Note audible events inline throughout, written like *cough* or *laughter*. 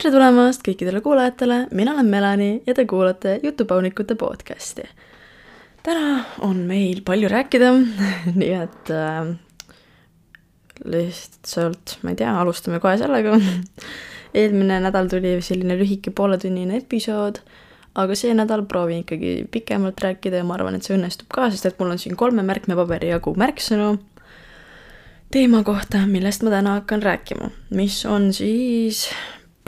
tere tulemast kõikidele kuulajatele, mina olen Melani ja te kuulate Jutupaunikute podcasti. täna on meil palju rääkida, *laughs* nii et äh, lihtsalt, ma ei tea, alustame kohe sellega. *laughs* Eelmine nädal tuli selline lühike pooletunnine episood, aga see nädal proovin ikkagi pikemalt rääkida ja ma arvan, et see õnnestub ka, sest et mul on siin kolme märkmepaberi jagu märksõnu teema kohta, millest ma täna hakkan rääkima, mis on siis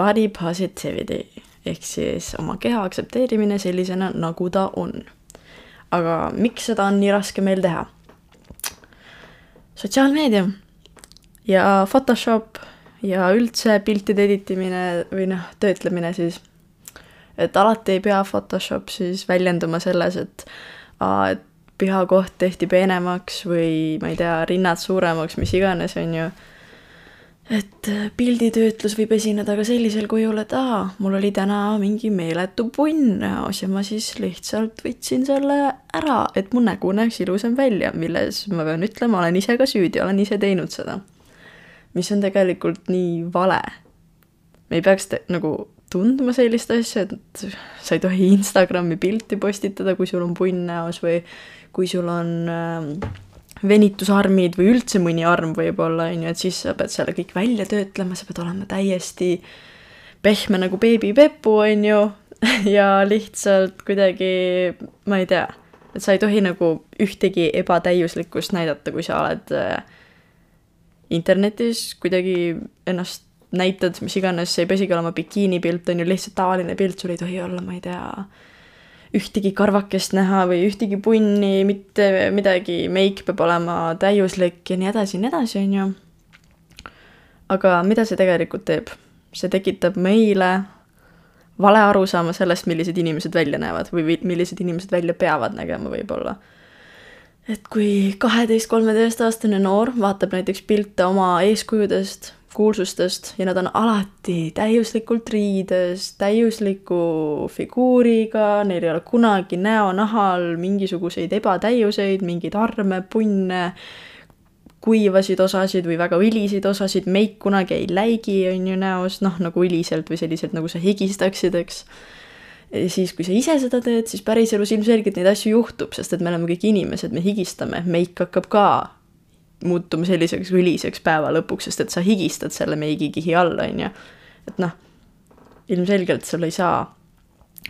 body positivity ehk siis oma keha aktsepteerimine sellisena, nagu ta on. aga miks seda on nii raske meil teha? sotsiaalmeedia ja Photoshop ja üldse piltide editimine või noh, töötlemine siis. et alati ei pea Photoshop siis väljenduma selles, et aa, et pihakoht tehti peenemaks või ma ei tea, rinnad suuremaks, mis iganes, on ju et äh, pilditöötlus võib esineda ka sellisel kujul, et aa, mul oli täna mingi meeletu punn näos ja ma siis lihtsalt võtsin selle ära, et mu nägu näeks ilusam välja, milles ma pean ütlema, olen ise ka süüdi, olen ise teinud seda. mis on tegelikult nii vale. me ei peaks nagu tundma sellist asja, et sa ei tohi Instagrami pilti postitada, kui sul on punn näos või kui sul on äh, venitusarmid või üldse mõni arm võib-olla, on ju, et siis sa pead selle kõik välja töötlema, sa pead olema täiesti pehme nagu beebipepu, on ju, *laughs* ja lihtsalt kuidagi, ma ei tea, et sa ei tohi nagu ühtegi ebatäiuslikkust näidata, kui sa oled äh, internetis kuidagi ennast näitad, mis iganes, see ei pesigi olema bikiinipilt, on ju, lihtsalt tavaline pilt, sul ei tohi olla, ma ei tea, ühtegi karvakest näha või ühtegi punni, mitte midagi, meik peab olema täiuslik ja nii edasi ja nii edasi, on ju. aga mida see tegelikult teeb? see tekitab meile vale arusaama sellest, millised inimesed välja näevad või millised inimesed välja peavad nägema võib-olla. et kui kaheteist-kolmeteistaastane noor vaatab näiteks pilte oma eeskujudest kuulsustest ja nad on alati täiuslikult riides, täiusliku figuuriga, neil ei ole kunagi näonahal mingisuguseid ebatäiuseid, mingeid arme, punne, kuivasid osasid või väga õliseid osasid, meik kunagi ei läigi, on ju, näos, noh, nagu õliselt või selliselt, nagu sa higistaksid, eks. ja siis, kui sa ise seda teed, siis päriselus ilmselgelt neid asju juhtub, sest et me oleme kõik inimesed, me higistame, meik hakkab ka muutuma selliseks õliseks päeva lõpuks, sest et sa higistad selle meigikihi all, on ju. et noh, ilmselgelt sul ei saa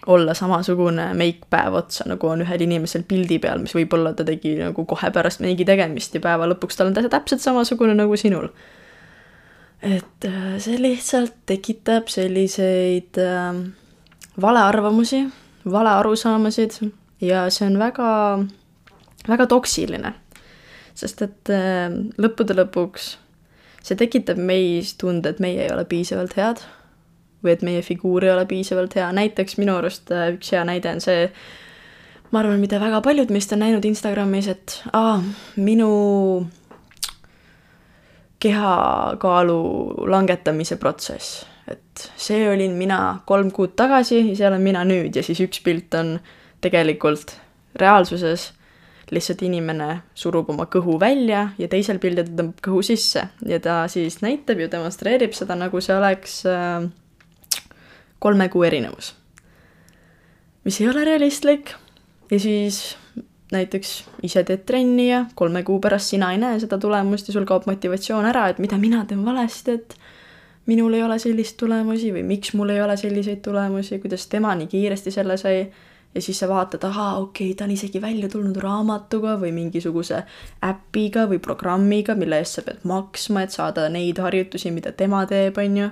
olla samasugune meik päev otsa, nagu on ühel inimesel pildi peal, mis võib-olla ta tegi nagu kohe pärast meigi tegemist ja päeva lõpuks tal on ta täpselt samasugune nagu sinul. et äh, see lihtsalt tekitab selliseid äh, valearvamusi, valearusaamasid ja see on väga, väga toksiline sest et äh, lõppude lõpuks see tekitab meis tunde, et meie ei ole piisavalt head või et meie figuur ei ole piisavalt hea, näiteks minu arust äh, üks hea näide on see, ma arvan, mida väga paljud meist on näinud Instagramis, et aa, minu kehakaalu langetamise protsess, et see olin mina kolm kuud tagasi ja see olen mina nüüd. Ja siis üks pilt on tegelikult reaalsuses lihtsalt inimene surub oma kõhu välja ja teisel pildil ta tõmbab kõhu sisse. Ja ta siis näitab ja demonstreerib seda, nagu see oleks äh, kolme kuu erinevus. mis ei ole realistlik. Ja siis näiteks ise teed trenni ja kolme kuu pärast sina ei näe seda tulemust ja sul kaob motivatsioon ära, et mida mina teen valesti, et minul ei ole sellist tulemusi või miks mul ei ole selliseid tulemusi, kuidas tema nii kiiresti selle sai ja siis sa vaatad, ahaa, okei okay,, ta on isegi välja tulnud raamatuga või mingisuguse äpiga või programmiga, mille eest sa pead maksma, et saada neid harjutusi, mida tema teeb, on ju.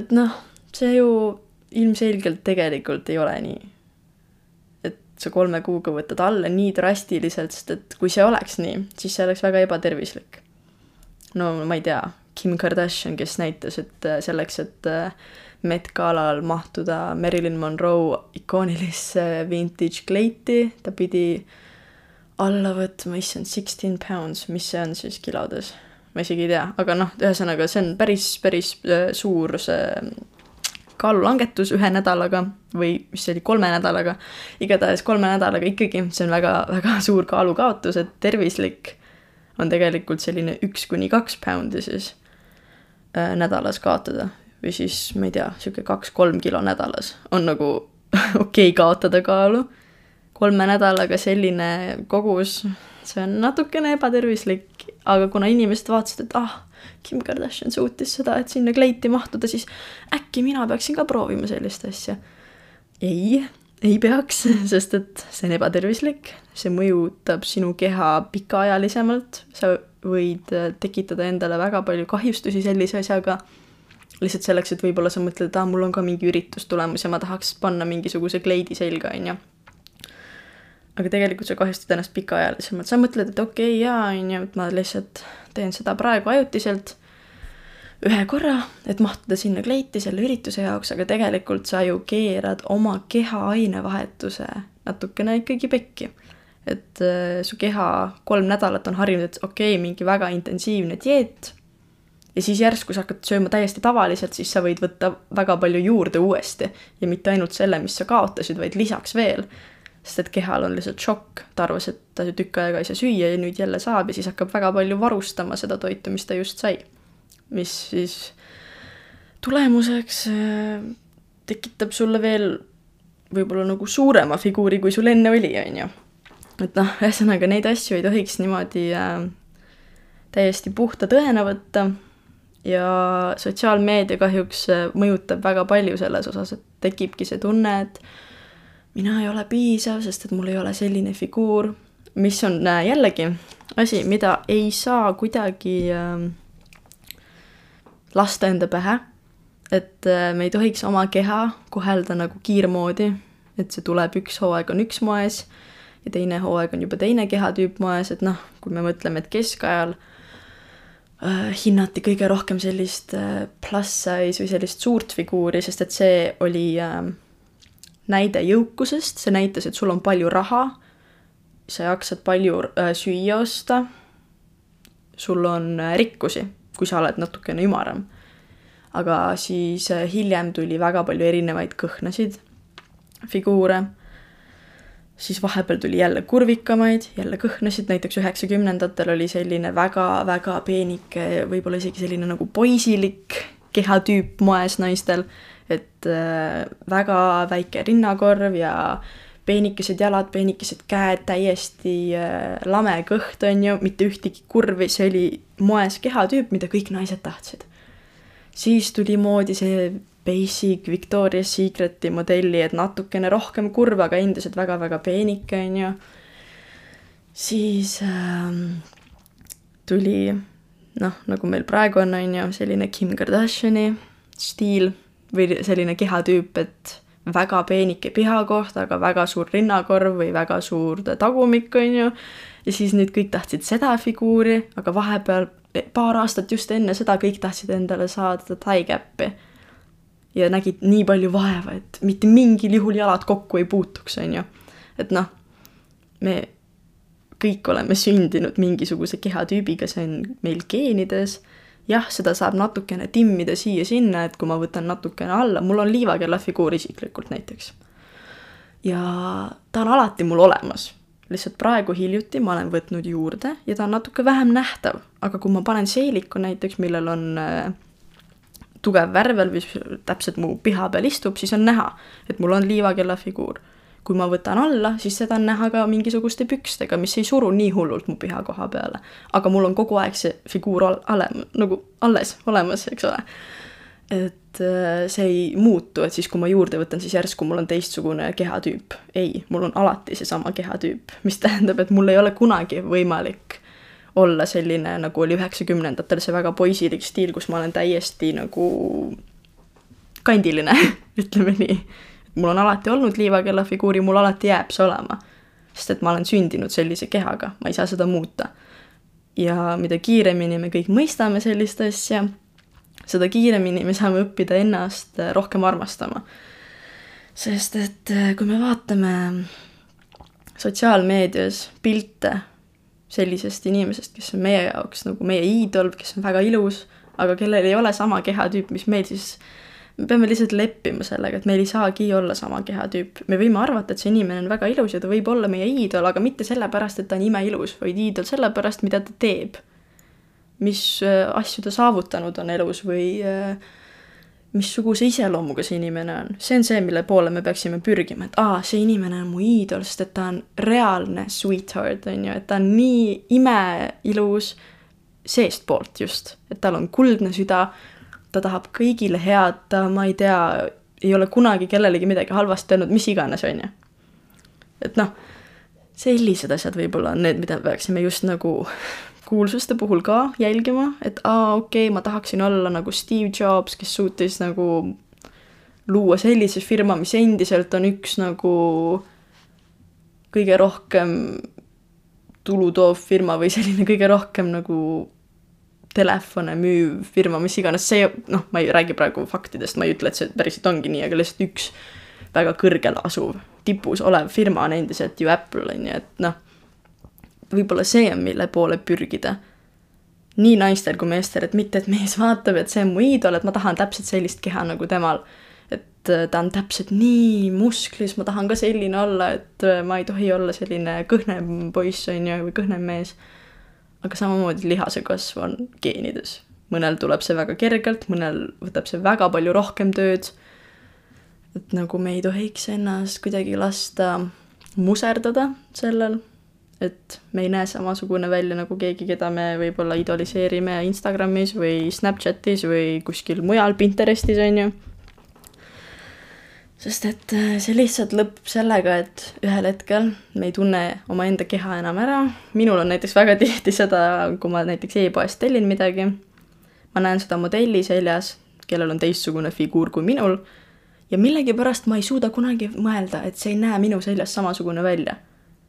et noh, see ju ilmselgelt tegelikult ei ole nii. et sa kolme kuuga võtad alla nii drastiliselt, sest et kui see oleks nii, siis see oleks väga ebatervislik. no ma ei tea, Kim Kardashian, kes näitas, et selleks, et Met Galal mahtuda Marilyn Monroe ikoonilisse vintage kleiti, ta pidi alla võtma, issand, sixteen pounds, mis see on siis kilodes? ma isegi ei tea, aga noh, ühesõnaga see on päris, päris äh, suur see kaalulangetus ühe nädalaga või mis see oli, kolme nädalaga. igatahes kolme nädalaga ikkagi, see on väga, väga suur kaalukaotus, et tervislik on tegelikult selline üks kuni kaks poundi siis äh, nädalas kaotada või siis ma ei tea, niisugune kaks-kolm kilo nädalas on nagu *laughs* okei okay kaotada kaalu. kolme nädalaga selline kogus, see on natukene ebatervislik, aga kuna inimesed vaatasid, et ah, Kim Kardashian suutis seda, et sinna kleiti mahtuda, siis äkki mina peaksin ka proovima sellist asja. ei, ei peaks, *laughs* sest et see on ebatervislik, see mõjutab sinu keha pikaajalisemalt, sa võid tekitada endale väga palju kahjustusi sellise asjaga lihtsalt selleks, et võib-olla sa mõtled, aa, mul on ka mingi üritus tulemas ja ma tahaks panna mingisuguse kleidi selga, on ju. aga tegelikult sa kahjustad ennast pikaajalisemalt, sa mõtled, et okei okay,, jaa, on ju, et ma lihtsalt teen seda praegu ajutiselt, ühe korra, et mahtuda sinna kleiti selle ürituse jaoks, aga tegelikult sa ju keerad oma keha ainevahetuse natukene ikkagi pekki. et äh, su keha kolm nädalat on harjunud, et okei okay,, mingi väga intensiivne dieet ja siis järsku sa hakkad sööma täiesti tavaliselt, siis sa võid võtta väga palju juurde uuesti ja mitte ainult selle, mis sa kaotasid, vaid lisaks veel. sest et kehal on lihtsalt šokk, ta arvas, et ta tükk aega ei saa süüa ja nüüd jälle saab ja siis hakkab väga palju varustama seda toitu, mis ta just sai. mis siis tulemuseks äh, tekitab sulle veel võib-olla nagu suurema figuuri, kui sul enne oli, on ju. et noh, ühesõnaga neid asju ei tohiks niimoodi äh, täiesti puhta tõena võtta ja sotsiaalmeedia kahjuks äh, mõjutab väga palju selles osas, et tekibki see tunne, et mina ei ole piisav, sest et mul ei ole selline figuur, mis on äh, jällegi asi, mida ei saa kuidagi äh, lasta enda pähe. et me ei tohiks oma keha kohelda nagu kiirmoodi, et see tuleb, üks hooaeg on üks moes ja teine hooaeg on juba teine kehatüüp moes, et noh, kui me mõtleme, et keskajal hinnati kõige rohkem sellist äh, plus size või sellist suurt figuuri, sest et see oli äh, näide jõukusest, see näitas, et sul on palju raha, sa jaksad palju äh, süüa osta, sul on äh, rikkusi, kui sa oled natukene ümaram. aga siis äh, hiljem tuli väga palju erinevaid kõhnasid figuure siis vahepeal tuli jälle kurvikamaid, jälle kõhnasid, näiteks üheksakümnendatel oli selline väga-väga peenike, võib-olla isegi selline nagu poisilik kehatüüp moes naistel, et äh, väga väike rinnakorv ja peenikesed jalad, peenikesed käed, täiesti äh, lame kõht, on ju, mitte ühtegi kurvi, see oli moes kehatüüp, mida kõik naised tahtsid. siis tuli moodi see basic Victoria's Secreti modelli, et natukene rohkem kurve, aga endiselt väga-väga peenike, on ju. siis ähm, tuli noh, nagu meil praegu on, on ju, selline Kim Kardashini stiil või selline kehatüüp, et väga peenike pihakoht, aga väga suur rinnakorv või väga suur tagumik, on ju. ja siis nüüd kõik tahtsid seda figuuri, aga vahepeal paar aastat just enne seda kõik tahtsid endale saada tie-cap'i ja nägid nii palju vaeva, et mitte mingil juhul jalad kokku ei puutuks, on ju. et noh, me kõik oleme sündinud mingisuguse kehatüübiga, see on meil geenides. jah, seda saab natukene timmida siia-sinna, et kui ma võtan natukene alla, mul on liivakella figuur isiklikult näiteks. ja ta on alati mul olemas lihtsalt praegu hiljuti ma olen võtnud juurde ja ta on natuke vähem nähtav, aga kui ma panen seeliku näiteks, millel on äh, tugev värvel, mis täpselt mu piha peal istub, siis on näha, et mul on liivakella figuur. kui ma võtan alla, siis seda on näha ka mingisuguste pükstega, mis ei suru nii hullult mu piha koha peale. aga mul on kogu aeg see figuur ole-, nagu alles olemas, eks ole. et äh, see ei muutu, et siis, kui ma juurde võtan, siis järsku mul on teistsugune kehatüüp. ei, mul on alati seesama kehatüüp, mis tähendab, et mul ei ole kunagi võimalik olla selline, nagu oli üheksakümnendatel see väga poisilik stiil, kus ma olen täiesti nagu kandiline *laughs* ütleme nii. mul on alati olnud liivakella figuuri, mul alati jääb see olema. sest et ma olen sündinud sellise kehaga, ma ei saa seda muuta. ja mida kiiremini me kõik mõistame sellist asja, seda kiiremini me saame õppida ennast rohkem armastama. sest et kui me vaatame sotsiaalmeedias pilte sellisest inimesest, kes on meie jaoks nagu meie iidol, kes on väga ilus, aga kellel ei ole sama kehatüüp, mis meil, siis me peame lihtsalt leppima sellega, et meil ei saagi olla sama kehatüüp. me võime arvata, et see inimene on väga ilus ja ta võib olla meie iidol, aga mitte sellepärast, et ta on imeilus, vaid iidol sellepärast, mida ta teeb. mis äh, asju ta saavutanud on elus või äh, missuguse iseloomuga see inimene on. see on see, mille poole me peaksime pürgima, et aa, see inimene on mu iidol, sest et ta on reaalne sweetheart, on ju, et ta on nii imeilus seestpoolt just, et tal on kuldne süda, ta tahab kõigile head, ta, ma ei tea, ei ole kunagi kellelegi midagi halvasti öelnud, mis iganes, on ju. et noh, sellised asjad võib-olla on need, mida me peaksime just nagu kuulsuste puhul ka jälgima, et aa, okei okay,, ma tahaksin olla nagu Steve Jobs, kes suutis nagu luua sellise firma, mis endiselt on üks nagu kõige rohkem tulu toov firma või selline kõige rohkem nagu telefone müüv firma, mis iganes, see noh, ma ei räägi praegu faktidest, ma ei ütle, et see päriselt ongi nii, aga lihtsalt üks väga kõrgel asuv, tipus olev firma on endiselt ju Apple, on ju, et noh, võib-olla see on, mille poole pürgida. nii naistel kui meestel, et mitte, et mees vaatab, et see on mu iidol, et ma tahan täpselt sellist keha nagu temal. et äh, ta on täpselt nii musklis, ma tahan ka selline olla, et äh, ma ei tohi olla selline kõhnem poiss, on ju, või kõhnem mees aga samamoodi lihase kasv on geenides. mõnel tuleb see väga kergelt, mõnel võtab see väga palju rohkem tööd. et nagu me ei tohiks ennast kuidagi lasta muserdada sellel, et me ei näe samasugune välja nagu keegi, keda me võib-olla idoliseerime Instagramis või Snapchatis või kuskil mujal Pinterestis, on ju sest et äh, see lihtsalt lõpeb sellega, et ühel hetkel me ei tunne omaenda keha enam ära. minul on näiteks väga *laughs* tihti seda, kui ma näiteks e-poest tellin midagi, ma näen seda modelli seljas, kellel on teistsugune figuur kui minul, ja millegipärast ma ei suuda kunagi mõelda, et see ei näe minu seljas samasugune välja.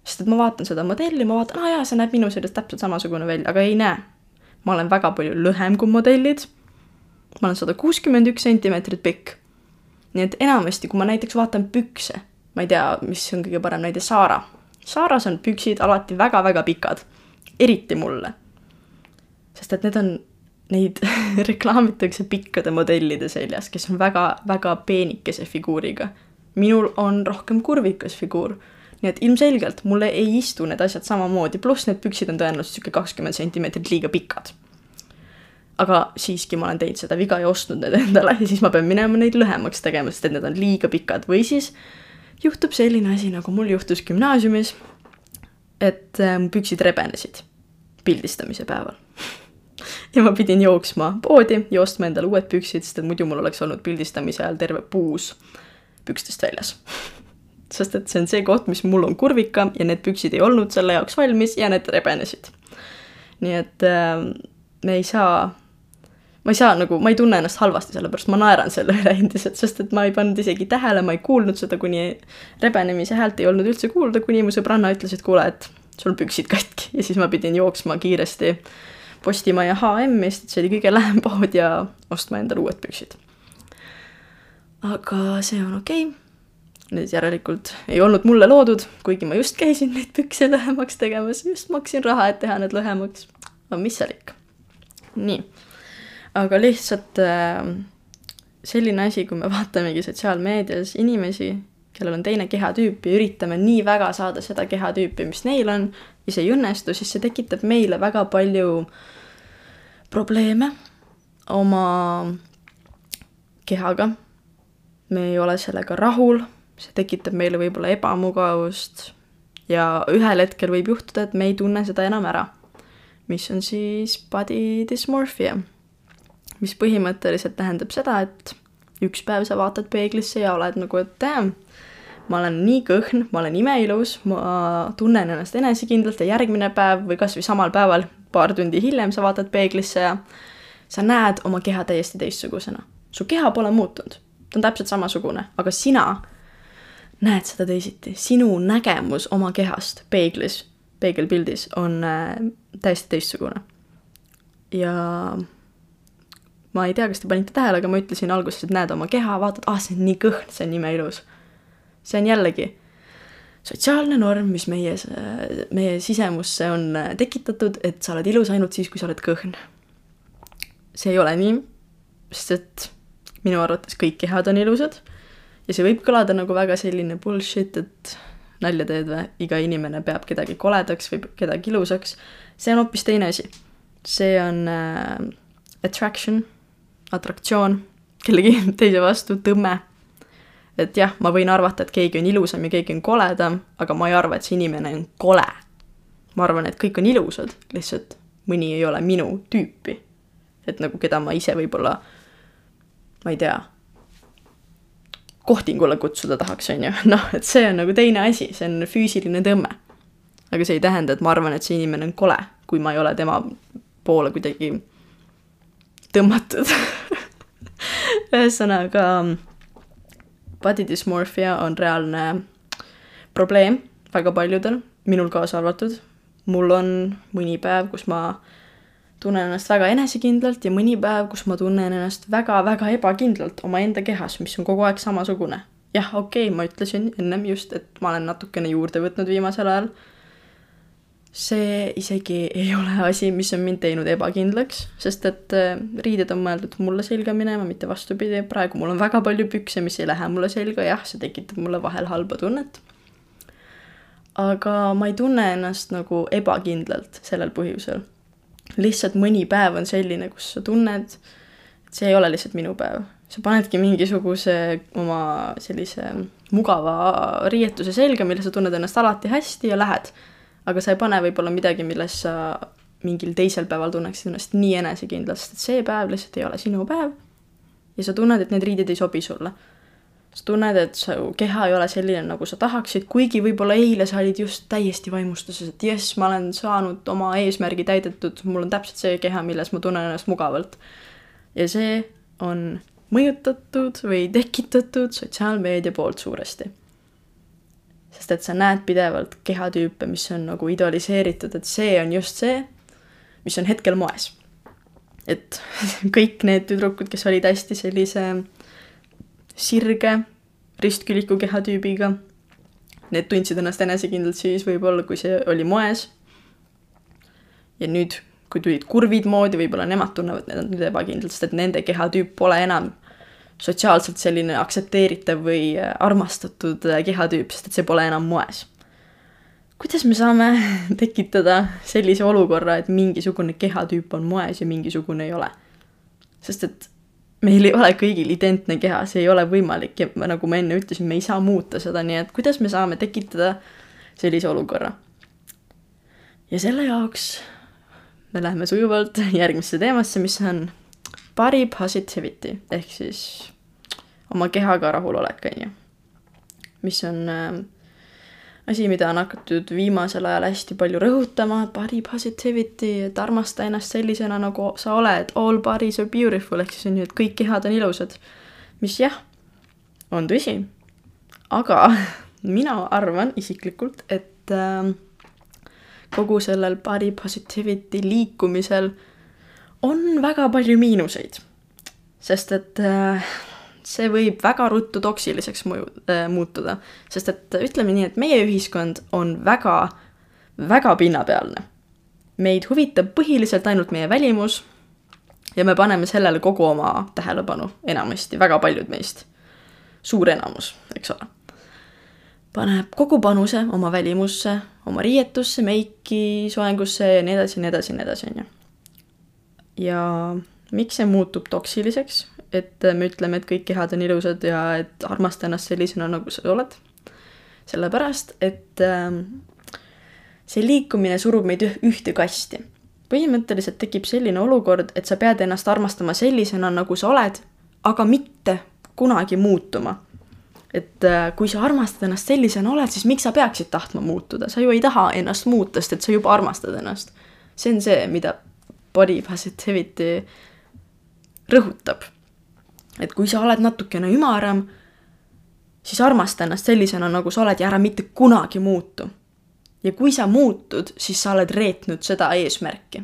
Sest et ma vaatan seda modelli, ma vaatan, aa jaa, see näeb minu seljas täpselt samasugune välja, aga ei näe. ma olen väga palju lühem kui modellid, ma olen sada kuuskümmend üks sentimeetrit pikk nii et enamasti, kui ma näiteks vaatan pükse, ma ei tea, mis on kõige parem näide, Saara. Saaras on püksid alati väga-väga pikad, eriti mulle. sest et need on, neid *laughs* reklaamitakse pikkade modellide seljas, kes on väga-väga peenikese figuuriga. minul on rohkem kurvikas figuur nii et ilmselgelt mulle ei istu need asjad samamoodi, pluss need püksid on tõenäoliselt sihuke kakskümmend sentimeetrit liiga pikad. Aga siiski ma olen teinud seda viga ja ostnud need *laughs* endale ja siis ma pean minema neid lühemaks tegema, sest et need on liiga pikad. Või siis juhtub selline asi, nagu mul juhtus gümnaasiumis, et mu püksid rebenesid pildistamise päeval. *laughs* Ja ma pidin jooksma poodi ja ostma endale uued püksid, sest et muidu mul oleks olnud pildistamise ajal terve puus pükstest väljas *laughs* sest et see on see koht, mis mul on kurvikam ja need püksid ei olnud selle jaoks valmis ja need rebenesid. nii et äh, me ei saa ma ei saa nagu, ma ei tunne ennast halvasti, sellepärast ma naeran selle üle endiselt, sest et ma ei pannud isegi tähele, ma ei kuulnud seda, kuni rebenemise häält ei olnud üldse kuulda, kuni mu sõbranna ütles, et kuule, et sul püksid katki ja siis ma pidin jooksma kiiresti Postimaja HM-i, sest see oli kõige lähem pood ja ostma endale uued püksid. aga see on okei okay. Need järelikult ei olnud mulle loodud, kuigi ma just käisin neid pükse lühemaks tegemas, just maksin raha, et teha need lühemaks. aga mis seal ikka. nii aga lihtsalt äh, selline asi, kui me vaatamegi sotsiaalmeedias inimesi, kellel on teine kehatüüp ja üritame nii väga saada seda kehatüüpi, mis neil on, ja see ei õnnestu, siis see tekitab meile väga palju probleeme oma kehaga. me ei ole sellega rahul, see tekitab meile võib-olla ebamugavust ja ühel hetkel võib juhtuda, et me ei tunne seda enam ära. mis on siis body dysmorphia mis põhimõtteliselt tähendab seda, et üks päev sa vaatad peeglisse ja oled nagu, et damn, ma olen nii kõhn, ma olen imeilus, ma tunnen ennast enesekindlalt ja järgmine päev või kasvõi samal päeval, paar tundi hiljem sa vaatad peeglisse ja sa näed oma keha täiesti teistsugusena. su keha pole muutunud, ta on täpselt samasugune, aga sina näed seda teisiti, sinu nägemus oma kehast peeglis, peegelpildis on äh, täiesti teistsugune. ja ma ei tea, kas te panite tähele, aga ma ütlesin alguses, et näed oma keha, vaatad, ah, see on nii kõhn, see on imeilus. see on jällegi sotsiaalne norm, mis meie, meie sisemusse on tekitatud, et sa oled ilus ainult siis, kui sa oled kõhn. see ei ole nii, sest et minu arvates kõik kehad on ilusad ja see võib kõlada nagu väga selline bullshit, et nalja teed või, iga inimene peab kedagi koledaks või kedagi ilusaks. see on hoopis teine asi. see on äh, attraction atraktsioon, kellegi *laughs* teise vastu tõmme. et jah, ma võin arvata, et keegi on ilusam ja keegi on koledam, aga ma ei arva, et see inimene on kole. ma arvan, et kõik on ilusad, lihtsalt mõni ei ole minu tüüpi. et nagu keda ma ise võib-olla, ma ei tea, kohtingule kutsuda tahaks, on ju, *laughs* noh, et see on nagu teine asi, see on füüsiline tõmme. aga see ei tähenda, et ma arvan, et see inimene on kole, kui ma ei ole tema poole kuidagi tõmmatud *laughs* ühesõnaga, body dysmorphia on reaalne probleem väga paljudel, minul kaasa arvatud. mul on mõni päev, kus ma tunnen ennast väga enesekindlalt ja mõni päev, kus ma tunnen ennast väga-väga ebakindlalt omaenda kehas, mis on kogu aeg samasugune. jah, okei okay,, ma ütlesin ennem just, et ma olen natukene juurde võtnud viimasel ajal. see isegi ei ole asi, mis on mind teinud ebakindlaks, sest et äh, riided on mõeldud mulle selga minema, mitte vastupidi, praegu mul on väga palju pükse, mis ei lähe mulle selga, jah, see tekitab mulle vahel halba tunnet. aga ma ei tunne ennast nagu ebakindlalt sellel põhjusel lihtsalt mõni päev on selline, kus sa tunned, et see ei ole lihtsalt minu päev. sa panedki mingisuguse oma sellise mugava riietuse selga, mille sa tunned ennast alati hästi ja lähed. aga sa ei pane võib-olla midagi, milles sa mingil teisel päeval tunneksid ennast nii enesekindlalt, sest see päev lihtsalt ei ole sinu päev. ja sa tunned, et need riided ei sobi sulle sa tunned, et su keha ei ole selline, nagu sa tahaksid, kuigi võib-olla eile sa olid just täiesti vaimustuses, et jess, ma olen saanud oma eesmärgi täidetud, mul on täpselt see keha, milles ma tunnen ennast mugavalt. ja see on mõjutatud või tekitatud sotsiaalmeedia poolt suuresti. sest et sa näed pidevalt kehatüüpe, mis on nagu idoliseeritud, et see on just see, mis on hetkel moes. et *laughs* kõik need tüdrukud, kes olid hästi sellise sirge ristküliku kehatüübiga. Need tundsid ennast enesekindlalt siis võib-olla, kui see oli moes. ja nüüd, kui tulid kurvid moodi, võib-olla nemad tunnevad end nüüd ebakindlalt, sest et nende kehatüüp pole enam sotsiaalselt selline aktsepteeritav või armastatud kehatüüp, sest et see pole enam moes. kuidas me saame *laughs* tekitada sellise olukorra, et mingisugune kehatüüp on moes ja mingisugune ei ole? sest et meil ei ole kõigil identne keha, see ei ole võimalik ja nagu ma enne ütlesin, me ei saa muuta seda, nii et kuidas me saame tekitada sellise olukorra. ja selle jaoks me läheme sujuvalt järgmisse teemasse, mis on body positivity ehk siis oma kehaga rahulolek, on ju. mis on äh, asi, mida on hakatud viimasel ajal hästi palju rõhutama, body positivity, et armasta ennast sellisena, nagu sa oled, all bodies are beautiful, ehk siis on ju, et kõik kehad on ilusad. mis jah, on tõsi, aga *laughs* mina arvan isiklikult, et äh, kogu sellel body positivity liikumisel on väga palju miinuseid. sest et äh, see võib väga ruttu toksiliseks mõju äh,, muutuda. sest et ütleme nii, et meie ühiskond on väga, väga pinnapealne. meid huvitab põhiliselt ainult meie välimus ja me paneme sellele kogu oma tähelepanu, enamasti, väga paljud meist. suur enamus, eks ole. paneb kogu panuse oma välimusse, oma riietusse, meiki, soengusse ja nii edasi ja nii edasi ja nii edasi, on ju. ja miks see muutub toksiliseks, et me ütleme, et kõik kehad on ilusad ja et armasta ennast sellisena, nagu sa oled. sellepärast, et äh, see liikumine surub meid ühte kasti. põhimõtteliselt tekib selline olukord, et sa pead ennast armastama sellisena, nagu sa oled, aga mitte kunagi muutuma. et äh, kui sa armastad ennast sellisena oled, siis miks sa peaksid tahtma muutuda, sa ju ei taha ennast muuta, sest et sa juba armastad ennast. see on see, mida body positivity rõhutab et kui sa oled natukene ümaram, siis armasta ennast sellisena, nagu sa oled ja ära mitte kunagi muutu. ja kui sa muutud, siis sa oled reetnud seda eesmärki.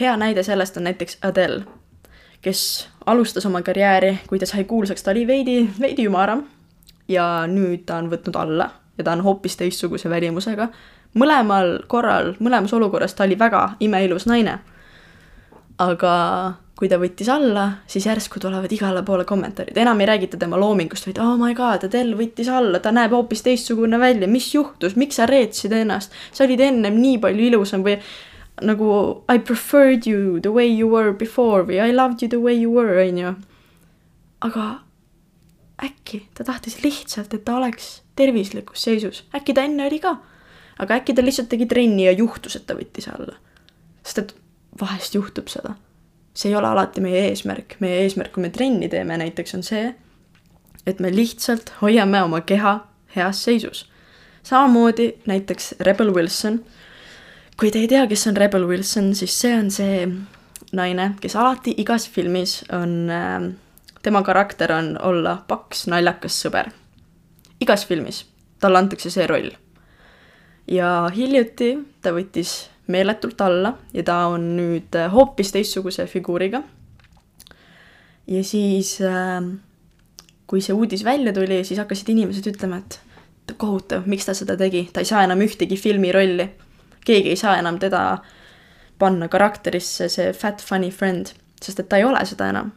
hea näide sellest on näiteks Adele, kes alustas oma karjääri, kui ta sai kuulsaks, ta oli veidi, veidi ümaram ja nüüd ta on võtnud alla ja ta on hoopis teistsuguse välimusega. mõlemal korral, mõlemas olukorras ta oli väga imeilus naine. Aga kui ta võttis alla, siis järsku tulevad igale poole kommentaarid, enam ei räägita tema loomingust, vaid oh my god, Adele võttis alla, ta näeb hoopis teistsugune välja, mis juhtus, miks sa reetsid ennast, sa olid ennem nii palju ilusam või nagu I preferred you the way you were before või I loved you the way you were, on ju. aga äkki ta tahtis lihtsalt, et ta oleks tervislikus seisus, äkki ta enne oli ka. aga äkki ta lihtsalt tegi trenni ja juhtus, et ta võttis alla. sest et vahest juhtub seda. see ei ole alati meie eesmärk, meie eesmärk, kui me trenni teeme näiteks, on see, et me lihtsalt hoiame oma keha heas seisus. samamoodi näiteks Rebel Wilson. kui te ei tea, kes on Rebel Wilson, siis see on see naine, kes alati igas filmis on äh, tema karakter on olla paks naljakas sõber. igas filmis talle antakse see roll. ja hiljuti ta võttis meeletult alla ja ta on nüüd hoopis teistsuguse figuuriga. ja siis, ähm, kui see uudis välja tuli, siis hakkasid inimesed ütlema, et kohutav, miks ta seda tegi, ta ei saa enam ühtegi filmirolli. keegi ei saa enam teda panna karakterisse see fat funny friend, sest et ta ei ole seda enam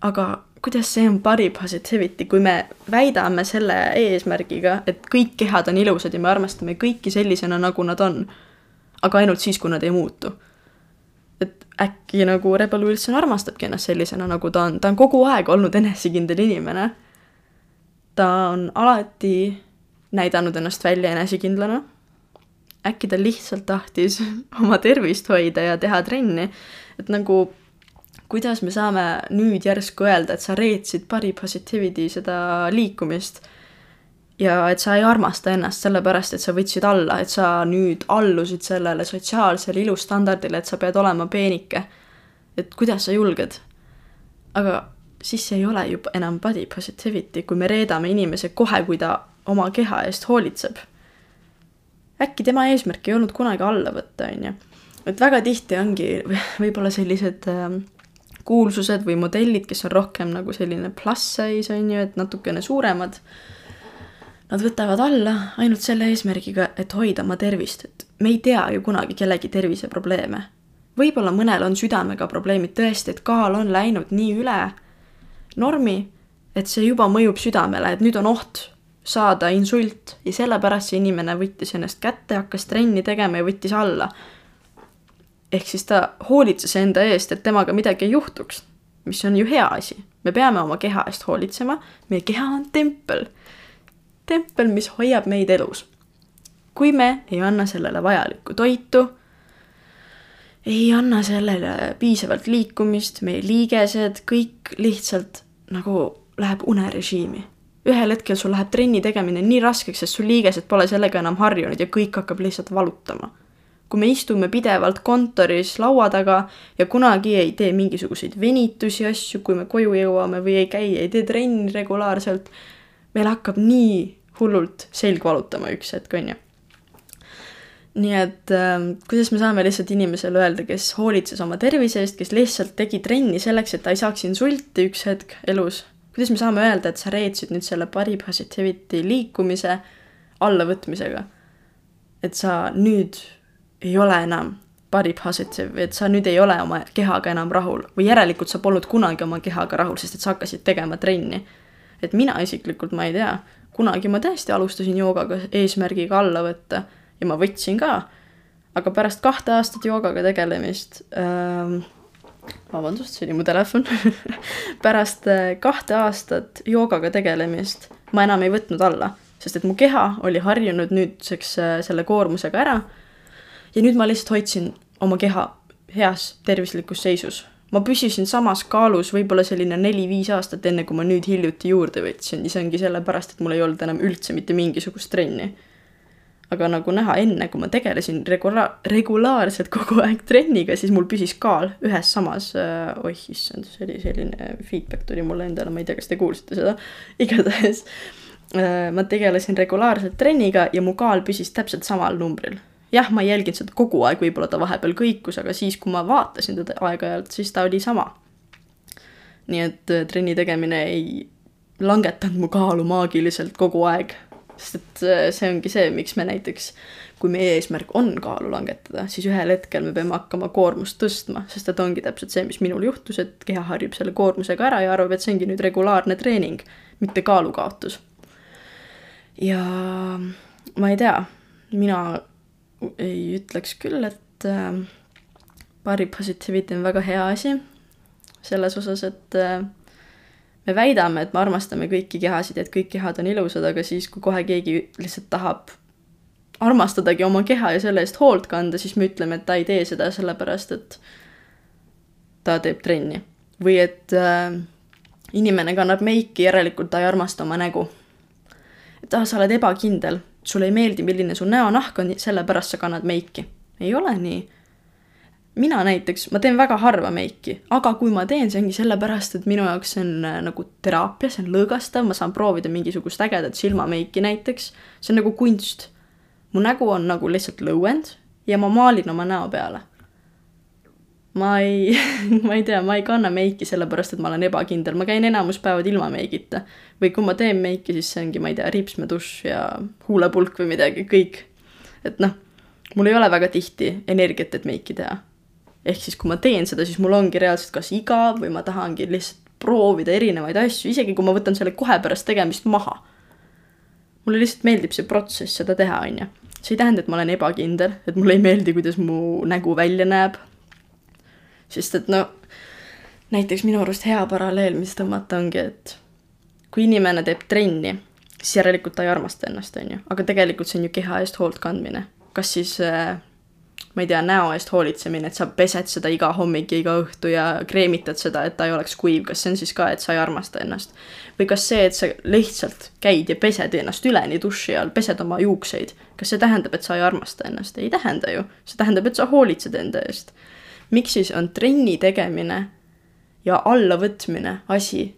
aga kuidas see on body positivity, kui me väidame selle eesmärgiga, et kõik kehad on ilusad ja me armastame kõiki sellisena, nagu nad on, aga ainult siis, kui nad ei muutu. et äkki nagu Rebel Wilson armastabki ennast sellisena, nagu ta on, ta on kogu aeg olnud enesekindel inimene. ta on alati näidanud ennast välja enesekindlana. äkki ta lihtsalt tahtis *laughs* oma tervist hoida ja teha trenni, et nagu kuidas me saame nüüd järsku öelda, et sa reetsid body positivity seda liikumist ja et sa ei armasta ennast sellepärast, et sa võtsid alla, et sa nüüd allusid sellele sotsiaalsele ilustandardile, et sa pead olema peenike. et kuidas sa julged? aga siis see ei ole ju enam body positivity, kui me reedame inimese kohe, kui ta oma keha eest hoolitseb. äkki tema eesmärk ei olnud kunagi alla võtta, on ju. et väga tihti ongi võib-olla sellised äh, kuulsused või modellid, kes on rohkem nagu selline plus size, on ju, et natukene suuremad. Nad võtavad alla ainult selle eesmärgiga, et hoida oma tervist, et me ei tea ju kunagi kellegi terviseprobleeme. võib-olla mõnel on südamega probleemid tõesti, et kaal on läinud nii üle normi, et see juba mõjub südamele, et nüüd on oht saada insult ja sellepärast see inimene võttis ennast kätte, hakkas trenni tegema ja võttis alla ehk siis ta hoolitses enda eest, et temaga midagi ei juhtuks, mis on ju hea asi. me peame oma keha eest hoolitsema, meie keha on tempel. Tempel, mis hoiab meid elus. kui me ei anna sellele vajalikku toitu, ei anna sellele piisavalt liikumist, meie liigesed, kõik lihtsalt nagu läheb unerežiimi. ühel hetkel sul läheb trenni tegemine nii raskeks, sest sul liigesed pole sellega enam harjunud ja kõik hakkab lihtsalt valutama kui me istume pidevalt kontoris laua taga ja kunagi ei tee mingisuguseid venitusi asju, kui me koju jõuame või ei käi, ei tee trenni regulaarselt, meil hakkab nii hullult selg valutama üks hetk, on ju. nii et äh, kuidas me saame lihtsalt inimesele öelda, kes hoolitses oma tervise eest, kes lihtsalt tegi trenni selleks, et ta ei saaks insulti üks hetk elus, kuidas me saame öelda, et sa reetsid nüüd selle body positivity liikumise allavõtmisega? et sa nüüd ei ole enam body positive, et sa nüüd ei ole oma kehaga enam rahul või järelikult sa polnud kunagi oma kehaga rahul, sest et sa hakkasid tegema trenni. et mina isiklikult, ma ei tea, kunagi ma tõesti alustasin joogaga eesmärgiga alla võtta ja ma võtsin ka, aga pärast kahte aastat joogaga tegelemist ähm,, vabandust, see oli mu telefon *laughs* pärast äh, kahte aastat joogaga tegelemist ma enam ei võtnud alla, sest et mu keha oli harjunud nüüdseks äh, selle koormusega ära ja nüüd ma lihtsalt hoidsin oma keha heas tervislikus seisus. Ma püsisin samas kaalus võib-olla selline neli-viis aastat, enne kui ma nüüd hiljuti juurde võtsin. Ja see ongi sellepärast, et mul ei olnud enam üldse mitte mingisugust trenni. aga nagu näha, enne kui ma tegelesin regula-, regulaarselt kogu aeg trenniga, siis mul püsis kaal ühes samas äh,, oih issand, see oli selline feedback tuli mulle endale, ma ei tea, kas te kuulsite seda, igatahes äh, ma tegelesin regulaarselt trenniga ja mu kaal püsis täpselt samal numbril jah, ma ei jälginud seda kogu aeg, võib-olla ta vahepeal kõikus, aga siis, kui ma vaatasin teda aeg-ajalt, siis ta oli sama. nii et äh, trenni tegemine ei langetanud mu kaalu maagiliselt kogu aeg, sest et äh, see ongi see, miks me näiteks, kui meie eesmärk on kaalu langetada, siis ühel hetkel me peame hakkama koormust tõstma, sest et ongi täpselt see, mis minul juhtus, et keha harjub selle koormusega ära ja arvab, et see ongi nüüd regulaarne treening, mitte kaalukaotus. ja ma ei tea, mina ei ütleks küll, et äh, body positivity on väga hea asi. selles osas, et äh, me väidame, et me armastame kõiki kehasid, et kõik kehad on ilusad, aga siis, kui kohe keegi lihtsalt tahab armastadagi oma keha ja selle eest hoolt kanda, siis me ütleme, et ta ei tee seda sellepärast, et ta teeb trenni. või et äh, inimene kannab meiki, järelikult ta ei armasta oma nägu. et aa, sa oled ebakindel, sulle ei meeldi, milline su näonahk on, sellepärast sa kannad meiki. ei ole nii. mina näiteks, ma teen väga harva meiki, aga kui ma teen, see ongi sellepärast, et minu jaoks see on äh, nagu teraapia, see on lõõgastav, ma saan proovida mingisugust ägedat silmameiki näiteks, see on nagu kunst mu nägu on nagu lihtsalt lõuend ja ma maalin oma näo peale. Ma ei *laughs* ma ei tea, ma ei kanna meiki sellepärast, et ma olen ebakindel, ma käin enamus päevad ilma meigita. või kui ma teen meiki, siis see ongi, ma ei tea, ripsmedušš ja huulepulk või midagi, kõik. et noh, mul ei ole väga tihti energiat, et meiki teha. ehk siis, kui ma teen seda, siis mul ongi reaalselt kas igav või ma tahangi lihtsalt proovida erinevaid asju, isegi kui ma võtan selle kohe pärast tegemist maha mulle lihtsalt meeldib see protsess seda teha, on ju. see ei tähenda, et ma olen ebakindel, et mulle ei meeldi, kuidas mu nägu välja näeb. Sest et no näiteks minu arust hea paralleel, mis tõmmata, ongi, et kui inimene teeb trenni, siis järelikult ta ei armasta ennast, on ju, aga tegelikult see on ju keha eest hoolt kandmine. kas siis äh, ma ei tea, näo eest hoolitsemine, et sa pesed seda iga hommik ja iga õhtu ja kreemitad seda, et ta ei oleks kuiv, kas see on siis ka, et sa ei armasta ennast? või kas see, et sa lihtsalt käid ja pesed ennast üleni duši all, pesed oma juukseid, kas see tähendab, et sa ei armasta ennast? ei tähenda ju, see tähendab, et sa hoolitsed enda eest. Miks siis on trenni tegemine ja allavõtmine asi,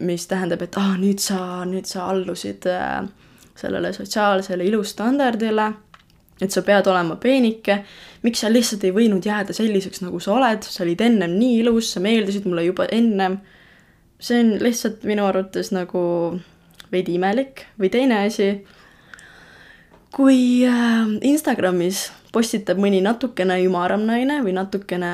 mis tähendab, et aa ah,, nüüd sa, nüüd sa allusid äh, sellele sotsiaalsele ilustandardile et sa pead olema peenike, miks sa lihtsalt ei võinud jääda selliseks, nagu sa oled, sa olid ennem nii ilus, sa meeldisid mulle juba ennem. see on lihtsalt minu arvates nagu veidi imelik. Või teine asi, kui äh, Instagramis postitab mõni natukene ümaram naine või natukene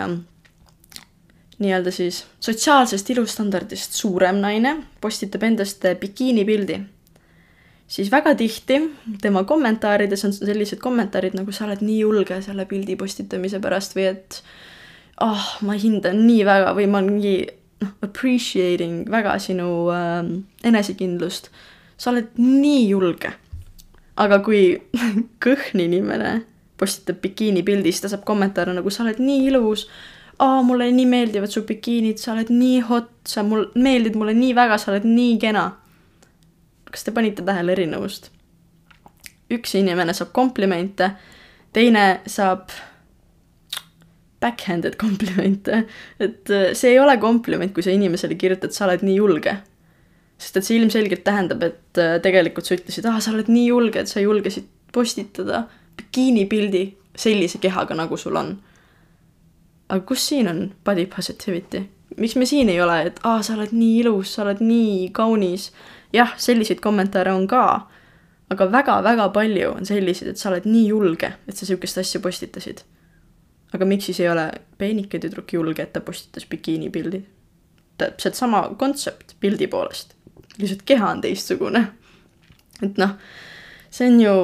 nii-öelda siis sotsiaalsest ilustandardist suurem naine, postitab endast bikiinipildi siis väga tihti tema kommentaarides on sellised kommentaarid nagu sa oled nii julge selle pildi postitamise pärast või et ah oh,, ma hindan nii väga või ma mingi noh, appreciating väga sinu äh, enesekindlust. sa oled nii julge. aga kui *laughs* kõhn inimene postitab bikiinipildi, siis ta saab kommentaare nagu sa oled nii ilus, aa, mulle nii meeldivad su bikiinid, sa oled nii hot, sa mul, meeldid mulle nii väga, sa oled nii kena. Kas te panite tähele erinevust? üks inimene saab komplimente, teine saab backhanded komplimente, et äh, see ei ole kompliment, kui sa inimesele kirjutad, sa oled nii julge. sest et see ilmselgelt tähendab, et äh, tegelikult sa ütlesid, aa, sa oled nii julge, et sa julgesid postitada bikiinipildi sellise kehaga, nagu sul on. aga kus siin on body positivity? miks me siin ei ole, et aa, sa oled nii ilus, sa oled nii kaunis jah, selliseid kommentaare on ka, aga väga-väga palju on selliseid, et sa oled nii julge, et sa sihukest asja postitasid. aga miks siis ei ole peenike tüdruk julge, et ta postitas bikiinipildi? täpselt sama kontsept pildi poolest, lihtsalt keha on teistsugune. et noh, see on ju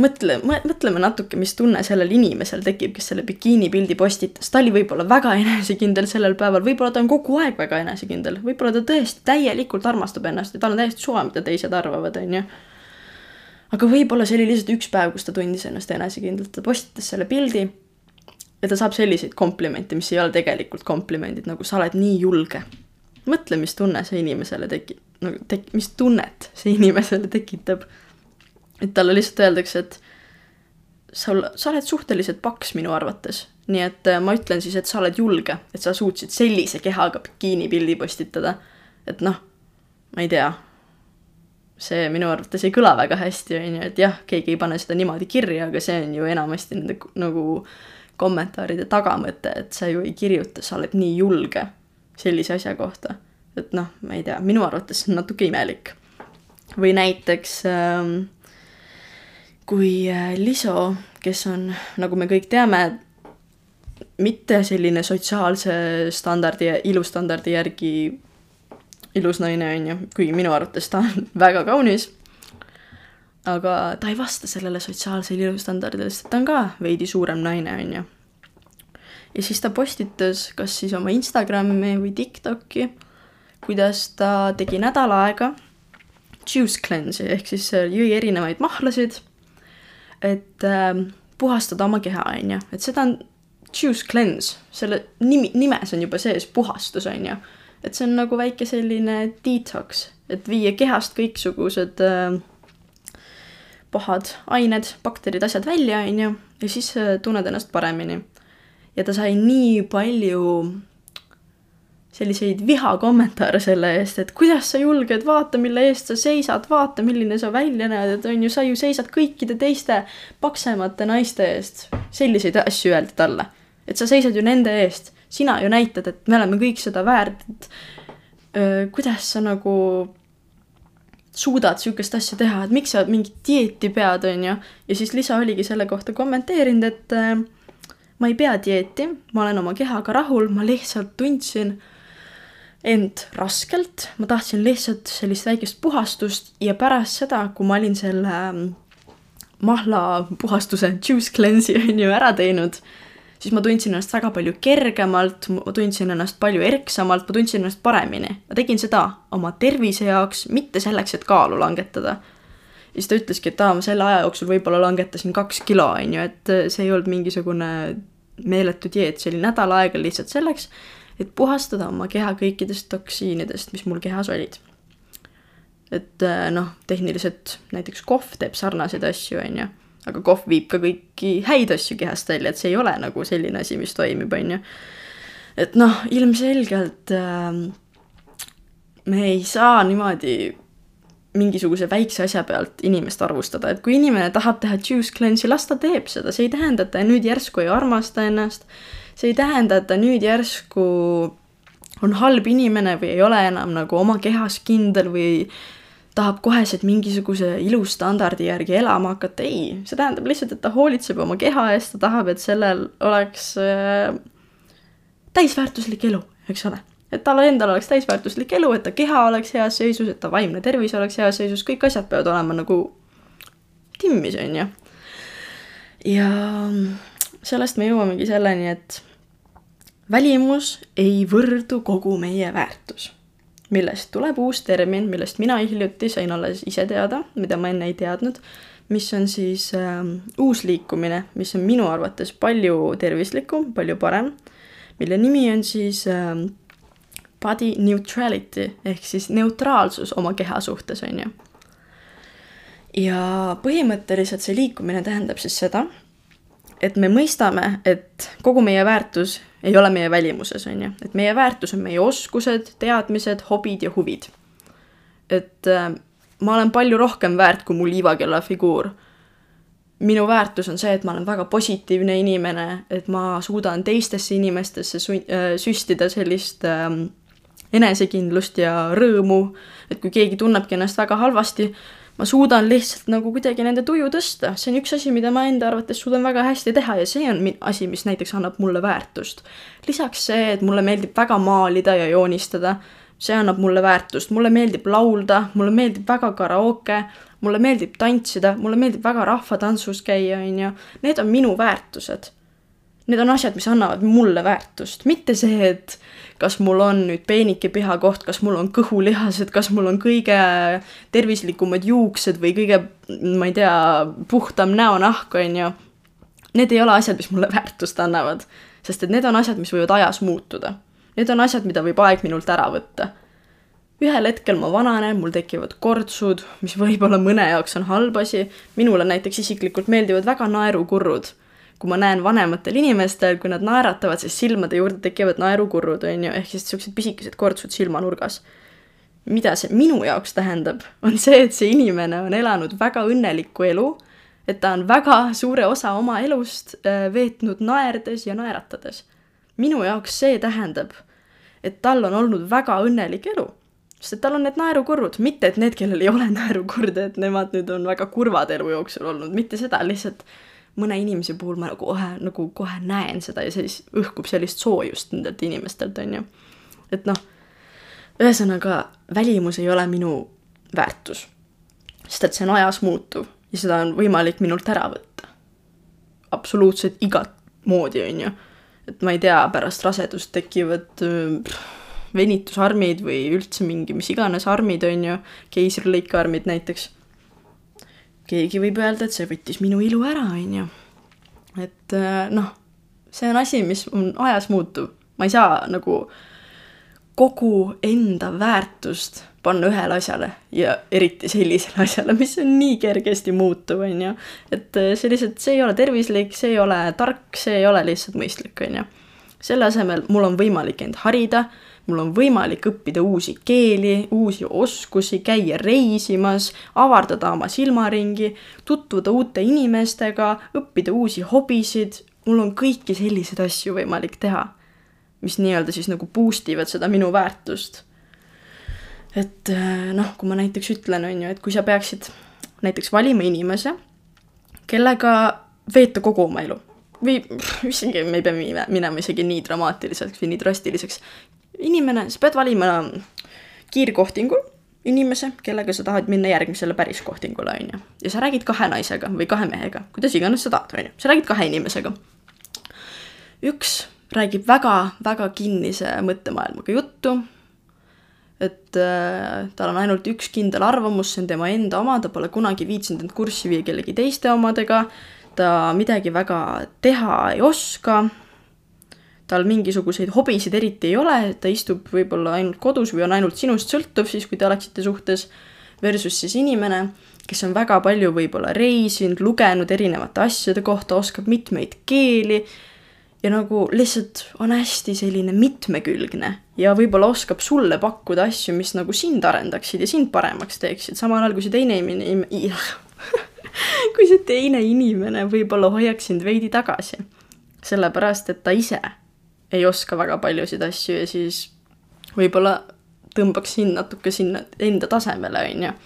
mõtle, mõtleme natuke, mis tunne sellel inimesel tekib, kes selle bikiinipildi postitas, ta oli võib-olla väga enesekindel sellel päeval, võib-olla ta on kogu aeg väga enesekindel, võib-olla ta tõesti täielikult armastab ennast ja tal on täiesti suva, mida teised arvavad, on ju. aga võib-olla see oli lihtsalt üks päev, kus ta tundis ennast enesekindlalt, ta postitas selle pildi ja ta saab selliseid komplimente, mis ei ole tegelikult komplimendid, nagu sa oled nii julge. mõtle, mis tunne see inimesele tekib, nagu tek-, mis tunnet see inimesele tekitab et talle lihtsalt öeldakse, et sul, sa oled suhteliselt paks minu arvates. nii et äh, ma ütlen siis, et sa oled julge, et sa suutsid sellise kehaga bikiinipildi postitada. et noh, ma ei tea, see minu arvates ei kõla väga hästi, on ju, et jah, keegi ei pane seda niimoodi kirja, aga see on ju enamasti nende nagu kommentaaride tagamõte, et sa ju ei kirjuta, sa oled nii julge sellise asja kohta. et noh, ma ei tea, minu arvates see on natuke imelik. või näiteks ähm, kui äh, Liso, kes on, nagu me kõik teame, mitte selline sotsiaalse standardi ilustandardi järgi ilus naine, on ju, kuigi minu arvates ta on *laughs* väga kaunis. aga ta ei vasta sellele sotsiaalsele ilustandardile, sest ta on ka veidi suurem naine, on ju. ja siis ta postitas kas siis oma Instagrami või Tiktoki, kuidas ta tegi nädal aega juice cleanse'i ehk siis äh, jõi erinevaid mahlasid, et äh, puhastada oma keha, on ju, et seda on juice cleanse, selle nimi, nimes on juba sees puhastus, on ju. et see on nagu väike selline detox, et viia kehast kõiksugused äh, pahad ained, bakterid, asjad välja, on ju, ja siis äh, tunned ennast paremini. ja ta sai nii palju selliseid vihakommentaare selle eest, et kuidas sa julged, vaata, mille eest sa seisad, vaata, milline sa välja näed, et on ju, sa ju seisad kõikide teiste paksemate naiste eest. selliseid asju öeldi talle. et sa seisad ju nende eest, sina ju näitad, et me oleme kõik seda väärt, et öö, kuidas sa nagu suudad sihukest asja teha, et miks sa mingit dieeti pead, on ju. ja siis Liisa oligi selle kohta kommenteerinud, et äh, ma ei pea dieeti, ma olen oma kehaga rahul, ma lihtsalt tundsin end raskelt, ma tahtsin lihtsalt sellist väikest puhastust ja pärast seda, kui ma olin selle ähm, mahlapuhastuse juice cleanse'i *laughs* on ju ära teinud, siis ma tundsin ennast väga palju kergemalt, ma tundsin ennast palju erksamalt, ma tundsin ennast paremini. ma tegin seda oma tervise jaoks, mitte selleks, et kaalu langetada. ja siis ta ütleski, et aa, ma selle aja jooksul võib-olla langetasin kaks kilo, on ju, et see ei olnud mingisugune meeletu dieet, see oli nädal aega lihtsalt selleks, et puhastada oma keha kõikidest toksiinidest, mis mul kehas olid. et äh, noh, tehniliselt näiteks kohv teeb sarnaseid asju, on ju, aga kohv viib ka kõiki häid asju kehast välja, et see ei ole nagu selline asi, mis toimib, on ju. et noh, ilmselgelt äh, me ei saa niimoodi mingisuguse väikse asja pealt inimest arvustada, et kui inimene tahab teha juice cleanse'i, las ta teeb seda, see ei tähenda, et ta nüüd järsku ei armasta ennast see ei tähenda, et ta nüüd järsku on halb inimene või ei ole enam nagu oma kehas kindel või tahab koheselt mingisuguse ilustandardi järgi elama hakata, ei, see tähendab lihtsalt, et ta hoolitseb oma keha eest, ta tahab, et sellel oleks äh, täisväärtuslik elu, eks ole. et tal endal oleks täisväärtuslik elu, et ta keha oleks heas seisus, et ta vaimne tervis oleks heas seisus, kõik asjad peavad olema nagu timmis, on ju. ja sellest me jõuamegi selleni, et välimus ei võrdu kogu meie väärtus. millest tuleb uus termin, millest mina hiljuti sain alles ise teada, mida ma enne ei teadnud, mis on siis äh, uus liikumine, mis on minu arvates palju tervislikum, palju parem, mille nimi on siis äh, body neutrality ehk siis neutraalsus oma keha suhtes, on ju. ja põhimõtteliselt see liikumine tähendab siis seda, et me mõistame, et kogu meie väärtus ei ole meie välimuses, on ju, et meie väärtus on meie oskused, teadmised, hobid ja huvid. et äh, ma olen palju rohkem väärt kui mu liivakella figuur. minu väärtus on see, et ma olen väga positiivne inimene, et ma suudan teistesse inimestesse su-, äh, süstida sellist äh, enesekindlust ja rõõmu, et kui keegi tunnebki ennast väga halvasti, ma suudan lihtsalt nagu kuidagi nende tuju tõsta, see on üks asi, mida ma enda arvates suudan väga hästi teha ja see on asi, mis näiteks annab mulle väärtust. lisaks see, et mulle meeldib väga maalida ja joonistada, see annab mulle väärtust, mulle meeldib laulda, mulle meeldib väga karaoke, mulle meeldib tantsida, mulle meeldib väga rahvatantsus käia, on ju, need on minu väärtused. Need on asjad, mis annavad mulle väärtust, mitte see, et kas mul on nüüd peenike pihakoht, kas mul on kõhulihased, kas mul on kõige tervislikumad juuksed või kõige, ma ei tea, puhtam näonahk, on ju. Need ei ole asjad, mis mulle *laughs* väärtust annavad, sest et need on asjad, mis võivad ajas muutuda. Need on asjad, mida võib aeg minult ära võtta. ühel hetkel ma vananen, mul tekivad kortsud, mis võib-olla mõne jaoks on halb asi, minule näiteks isiklikult meeldivad väga naerukurrud kui ma näen vanematel inimestel, kui nad naeratavad, siis silmade juurde tekivad naerukurrud, on ju, ehk siis niisugused pisikesed kortsud silmanurgas. mida see minu jaoks tähendab, on see, et see inimene on elanud väga õnnelikku elu, et ta on väga suure osa oma elust äh, veetnud naerdes ja naeratades. minu jaoks see tähendab, et tal on olnud väga õnnelik elu sest et tal on need naerukurrud, mitte et need, kellel ei ole naerukurde, et nemad nüüd on väga kurvad elu jooksul olnud, mitte seda, lihtsalt mõne inimese puhul ma kohe, nagu kohe näen seda ja siis õhkub sellist soojust nendelt inimestelt, on ju. et noh, ühesõnaga, välimus ei ole minu väärtus. sest et see on ajas muutuv ja seda on võimalik minult ära võtta. absoluutselt igat moodi, on ju. et ma ei tea, pärast rasedust tekivad venitusarmid või üldse mingi mis iganes armid, on ju, keisrilõikearmid näiteks. Keegi võib öelda, et see võttis minu ilu ära, on ju. et äh, noh, see on asi, mis on ajas muutub, ma ei saa nagu kogu enda väärtust panna ühele asjale ja eriti sellisele *laughs* asjale, mis on nii kergesti muutuv, on ju. et äh, see lihtsalt, see ei ole tervislik, see ei ole tark, see ei ole lihtsalt mõistlik, on ju. selle asemel mul on võimalik end harida, mul on võimalik õppida uusi keeli, uusi oskusi, käia reisimas, avardada oma silmaringi, tutvuda uute inimestega, õppida uusi hobisid, mul on kõiki selliseid asju võimalik teha, mis nii-öelda siis nagu boost ivad seda minu väärtust et äh, noh, kui ma näiteks ütlen, on ju, et kui sa peaksid näiteks valima inimese, kellega veeta kogu oma elu või isegi me ei pea minema isegi nii dramaatiliseks või nii drastiliseks. Inimene, sa pead valima kiirkohtingul inimese, kellega sa tahad minna järgmisele päris kohtingule, on ju. ja sa räägid kahe naisega või kahe mehega, kuidas iganes sa tahad, on ju, sa räägid kahe inimesega. üks räägib väga-väga kinnise mõttemaailmaga juttu, et äh, tal on ainult üks kindel arvamus, see on tema enda oma, ta pole kunagi viitsinud end kurssi viia kellegi teiste omadega, ta midagi väga teha ei oska, tal mingisuguseid hobisid eriti ei ole, ta istub võib-olla ainult kodus või on ainult sinust sõltuv siis, kui te oleksite suhtes, versus siis inimene, kes on väga palju võib-olla reisinud, lugenud erinevate asjade kohta, oskab mitmeid keeli ja nagu lihtsalt on hästi selline mitmekülgne ja võib-olla oskab sulle pakkuda asju, mis nagu sind arendaksid ja sind paremaks teeksid, samal ajal kui see teine inimene, *laughs* kui see teine inimene võib-olla hoiaks sind veidi tagasi. sellepärast, et ta ise ei oska väga paljusid asju ja siis võib-olla tõmbaks sind natuke sinna enda tasemele, on ju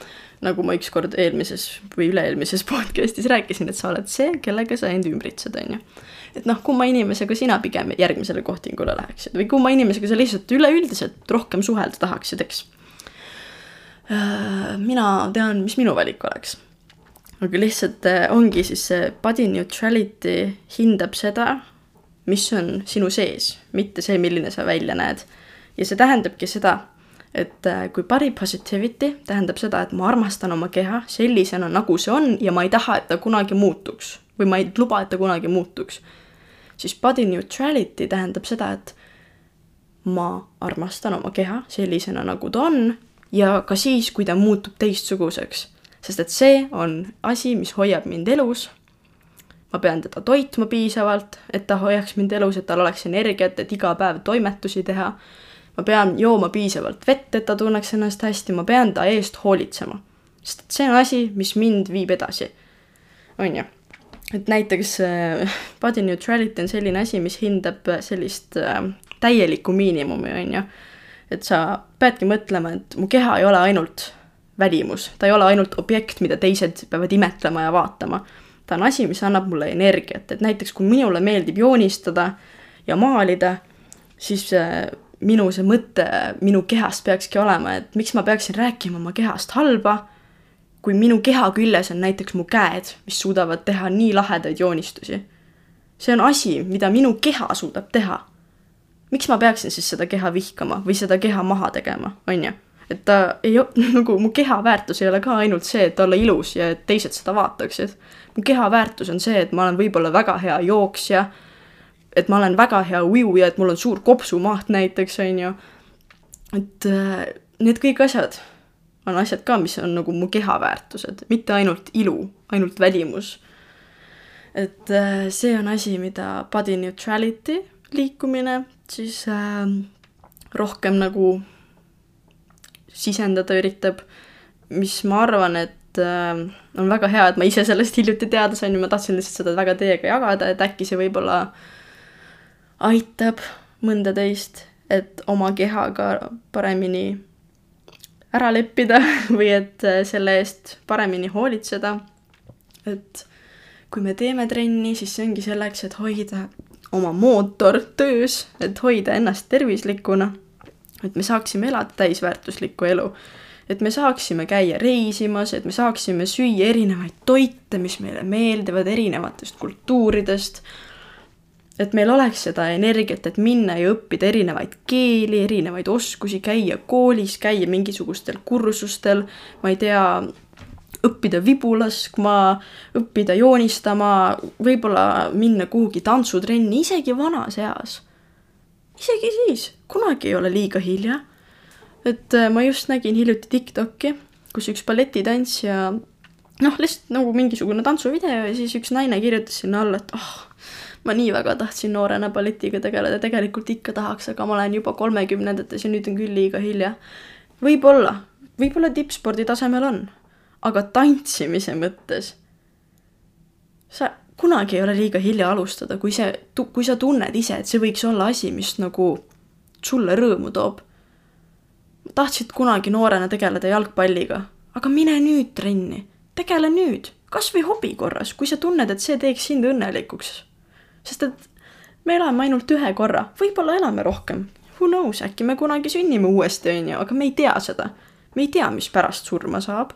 nagu ma ükskord eelmises või üle-eelmises *laughs* podcast'is rääkisin, et sa oled see, kellega sa end ümbritsed, on ju. et noh, kumma inimesega sina pigem järgmisele kohtingule läheksid või kumma inimesega sa lihtsalt üleüldiselt rohkem suhelda tahaksid, eks. Äh, mina tean, mis minu valik oleks. aga lihtsalt äh, ongi siis see body neutrality hindab seda, mis on sinu sees, mitte see, milline sa välja näed. ja see tähendabki seda et äh, kui body positivity tähendab seda, et ma armastan oma keha sellisena, nagu see on ja ma ei taha, et ta kunagi muutuks või ma ei luba, et ta kunagi muutuks, siis body neutrality tähendab seda, et ma armastan oma keha sellisena, nagu ta on ja ka siis, kui ta muutub teistsuguseks. sest et see on asi, mis hoiab mind elus. Ma pean teda toitma piisavalt, et ta hoiaks mind elus, et tal oleks energiat, et iga päev toimetusi teha ma pean jooma piisavalt vett, et ta tunneks ennast hästi, ma pean ta eest hoolitsema. sest et see on asi, mis mind viib edasi. on ju? et näiteks äh, body neutrality on selline asi, mis hindab sellist äh, täielikku miinimumi, on ju. et sa peadki mõtlema, et mu keha ei ole ainult välimus, ta ei ole ainult objekt, mida teised peavad imetlema ja vaatama. Ta on asi, mis annab mulle energiat, et näiteks kui minule meeldib joonistada ja maalida, siis äh, minu see mõte minu kehast peakski olema, et miks ma peaksin rääkima oma kehast halba, kui minu keha küljes on näiteks mu käed, mis suudavad teha nii lahedaid joonistusi. see on asi, mida minu keha suudab teha. miks ma peaksin siis seda keha vihkama või seda keha maha tegema, on ju? et ta ei, *laughs* nagu mu keha väärtus ei ole ka ainult see, et olla ilus ja et teised seda vaataksid. Mu keha väärtus on see, et ma olen võib-olla väga hea jooksja et ma olen väga hea ujuja, et mul on suur kopsumaht näiteks, on ju. et äh, need kõik asjad on asjad ka, mis on nagu mu kehaväärtused, mitte ainult ilu, ainult välimus. et äh, see on asi, mida body neutrality liikumine siis äh, rohkem nagu sisendada üritab, mis ma arvan, et äh, on väga hea, et ma ise sellest hiljuti teada sain ja ma tahtsin lihtsalt seda väga teiega jagada, et äkki see võib-olla aitab mõnda teist, et oma kehaga paremini ära leppida *laughs* või et äh, selle eest paremini hoolitseda. et kui me teeme trenni, siis see ongi selleks, et hoida oma mootor töös, et hoida ennast tervislikuna, et me saaksime elada täisväärtuslikku elu. Et me saaksime käia reisimas, et me saaksime süüa erinevaid toite, mis meile meeldivad erinevatest kultuuridest et meil oleks seda energiat, et minna ja õppida erinevaid keeli, erinevaid oskusi, käia koolis, käia mingisugustel kursustel, ma ei tea, õppida vibu laskma, õppida joonistama, võib-olla minna kuhugi tantsutrenni, isegi vanas eas. isegi siis, kunagi ei ole liiga hilja. Et äh, ma just nägin hiljuti Tiktoki, kus üks balletitantsija noh, lihtsalt nagu mingisugune tantsuvideo ja siis üks naine kirjutas sinna alla, et oh,, ma nii väga tahtsin noorena balletiga tegeleda, tegelikult ikka tahaks, aga ma olen juba kolmekümnendates ja nüüd on küll liiga hilja. võib-olla, võib-olla tippspordi tasemel on, aga tantsimise mõttes sa kunagi ei ole liiga hilja alustada, kui see, kui sa tunned ise, et see võiks olla asi, mis nagu sulle rõõmu toob. Tahtsid kunagi noorena tegeleda jalgpalliga, aga mine nüüd trenni, tegele nüüd, kas või hobi korras, kui sa tunned, et see teeks sind õnnelikuks sest et me elame ainult ühe korra, võib-olla elame rohkem. Who knows, äkki me kunagi sünnime uuesti, on ju, aga me ei tea seda. me ei tea, mis pärast surma saab.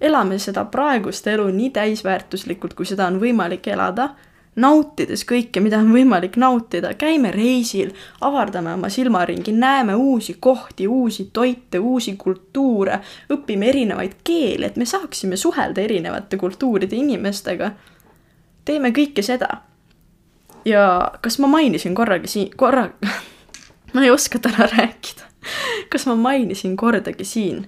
elame seda praegust elu nii täisväärtuslikult, kui seda on võimalik elada, nautides kõike, mida on võimalik nautida, käime reisil, avardame oma silmaringi, näeme uusi kohti, uusi toite, uusi kultuure, õpime erinevaid keeli, et me saaksime suhelda erinevate kultuuride inimestega. teeme kõike seda ja kas ma mainisin korragi siin, korra *laughs* ma ei oska täna rääkida. kas ma mainisin kordagi siin,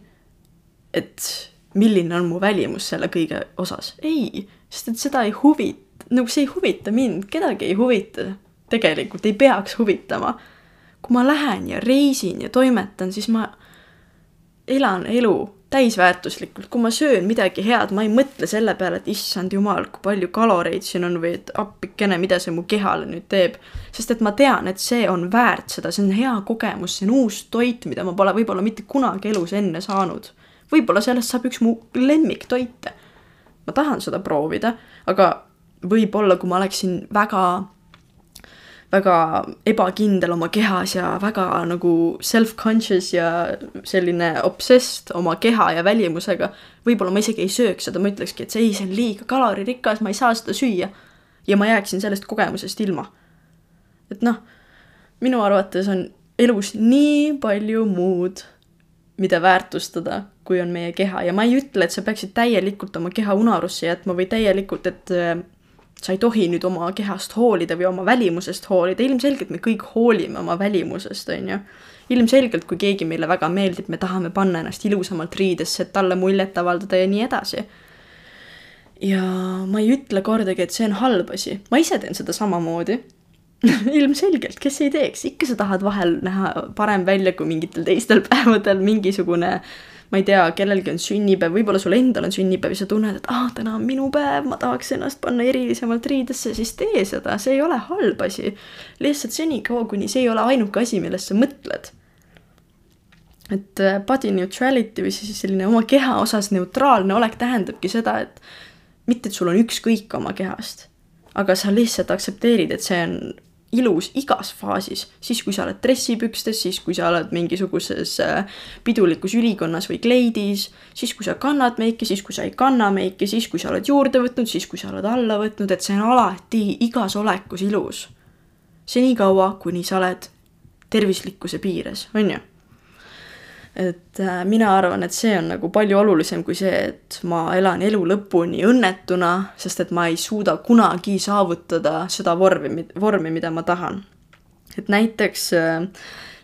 et milline on mu välimus selle kõige osas? ei, sest et seda ei huvita, nagu see ei huvita mind, kedagi ei huvita. tegelikult ei peaks huvitama. kui ma lähen ja reisin ja toimetan, siis ma elan elu täisväärtuslikult, kui ma söön midagi head, ma ei mõtle selle peale, et issand jumal, kui palju kaloreid siin on või et appikene, mida see mu kehale nüüd teeb. sest et ma tean, et see on väärt seda, see on hea kogemus, see on uus toit, mida ma pole võib-olla mitte kunagi elus enne saanud. võib-olla sellest saab üks mu lemmiktoite. ma tahan seda proovida, aga võib-olla, kui ma oleksin väga väga ebakindel oma kehas ja väga nagu self-conscious ja selline obsessed oma keha ja välimusega, võib-olla ma isegi ei sööks seda, ma ütlekski, et see ei, see on liiga kaloririkas, ma ei saa seda süüa. ja ma jääksin sellest kogemusest ilma. et noh, minu arvates on elus nii palju muud, mida väärtustada, kui on meie keha ja ma ei ütle, et sa peaksid täielikult oma keha unarusse jätma või täielikult, et sa ei tohi nüüd oma kehast hoolida või oma välimusest hoolida, ilmselgelt me kõik hoolime oma välimusest, on ju. ilmselgelt, kui keegi meile väga meeldib, me tahame panna ennast ilusamalt riidesse, et talle muljet avaldada ja nii edasi. ja ma ei ütle kordagi, et see on halb asi, ma ise teen seda samamoodi *laughs* ilmselgelt, kes ei teeks, ikka sa tahad vahel näha parem välja kui mingitel teistel päevadel, mingisugune äh, ma ei tea, kellelgi on sünnipäev, võib-olla sul endal on sünnipäev ja sa tunned, et aa ah,, täna on minu päev, ma tahaks ennast panna erilisemalt riidesse, siis tee seda, see ei ole halb asi. lihtsalt senikaua, kuni see ei ole ainuke asi, millest sa mõtled. et äh, body neutrality või siis selline oma keha osas neutraalne olek tähendabki seda, et mitte, et sul on ükskõik oma kehast, aga sa lihtsalt aktsepteerid, et see on ilus igas faasis, siis kui sa oled dressipükstes, siis kui sa oled mingisuguses äh, pidulikus ülikonnas või kleidis, siis kui sa kannad meiki, siis kui sa ei kanna meiki, siis kui sa oled juurde võtnud, siis kui sa oled alla võtnud, et see on alati igas olekus ilus. senikaua, kuni sa oled tervislikkuse piires, on ju et äh, mina arvan, et see on nagu palju olulisem kui see, et ma elan elu lõpuni õnnetuna, sest et ma ei suuda kunagi saavutada seda vormi, vormi, mida ma tahan. et näiteks äh,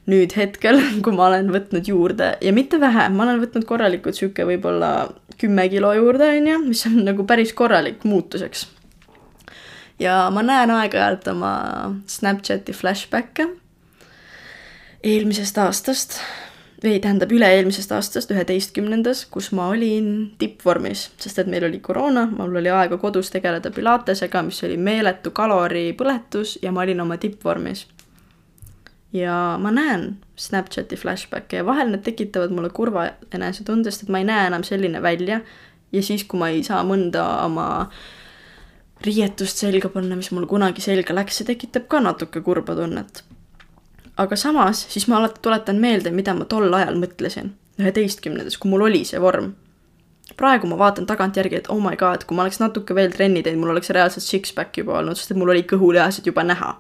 nüüd hetkel, *laughs* kui ma olen võtnud juurde ja mitte vähe, ma olen võtnud korralikult sihuke võib-olla kümme kilo juurde, on ju, mis on nagu päris korralik muutuseks. ja ma näen aeg-ajalt oma Snapchati flashback'e eelmisest aastast või tähendab üle-eelmisest aastast, üheteistkümnendas, kus ma olin tippvormis, sest et meil oli koroona, mul oli aega kodus tegeleda pilatesega, mis oli meeletu kaloripõletus ja ma olin oma tippvormis. ja ma näen Snapchati flashback'e ja vahel need tekitavad mulle kurva enesetunde, sest et ma ei näe enam selline välja ja siis, kui ma ei saa mõnda oma riietust selga panna, mis mul kunagi selga läks, see tekitab ka natuke kurba tunnet aga samas siis ma alati tuletan meelde, mida ma tol ajal mõtlesin, üheteistkümnendas, kui mul oli see vorm. praegu ma vaatan tagantjärgi, et oh my god, kui ma oleks natuke veel trenni teinud, mul oleks reaalselt six-pack juba olnud, sest et mul oli kõhulihased juba näha.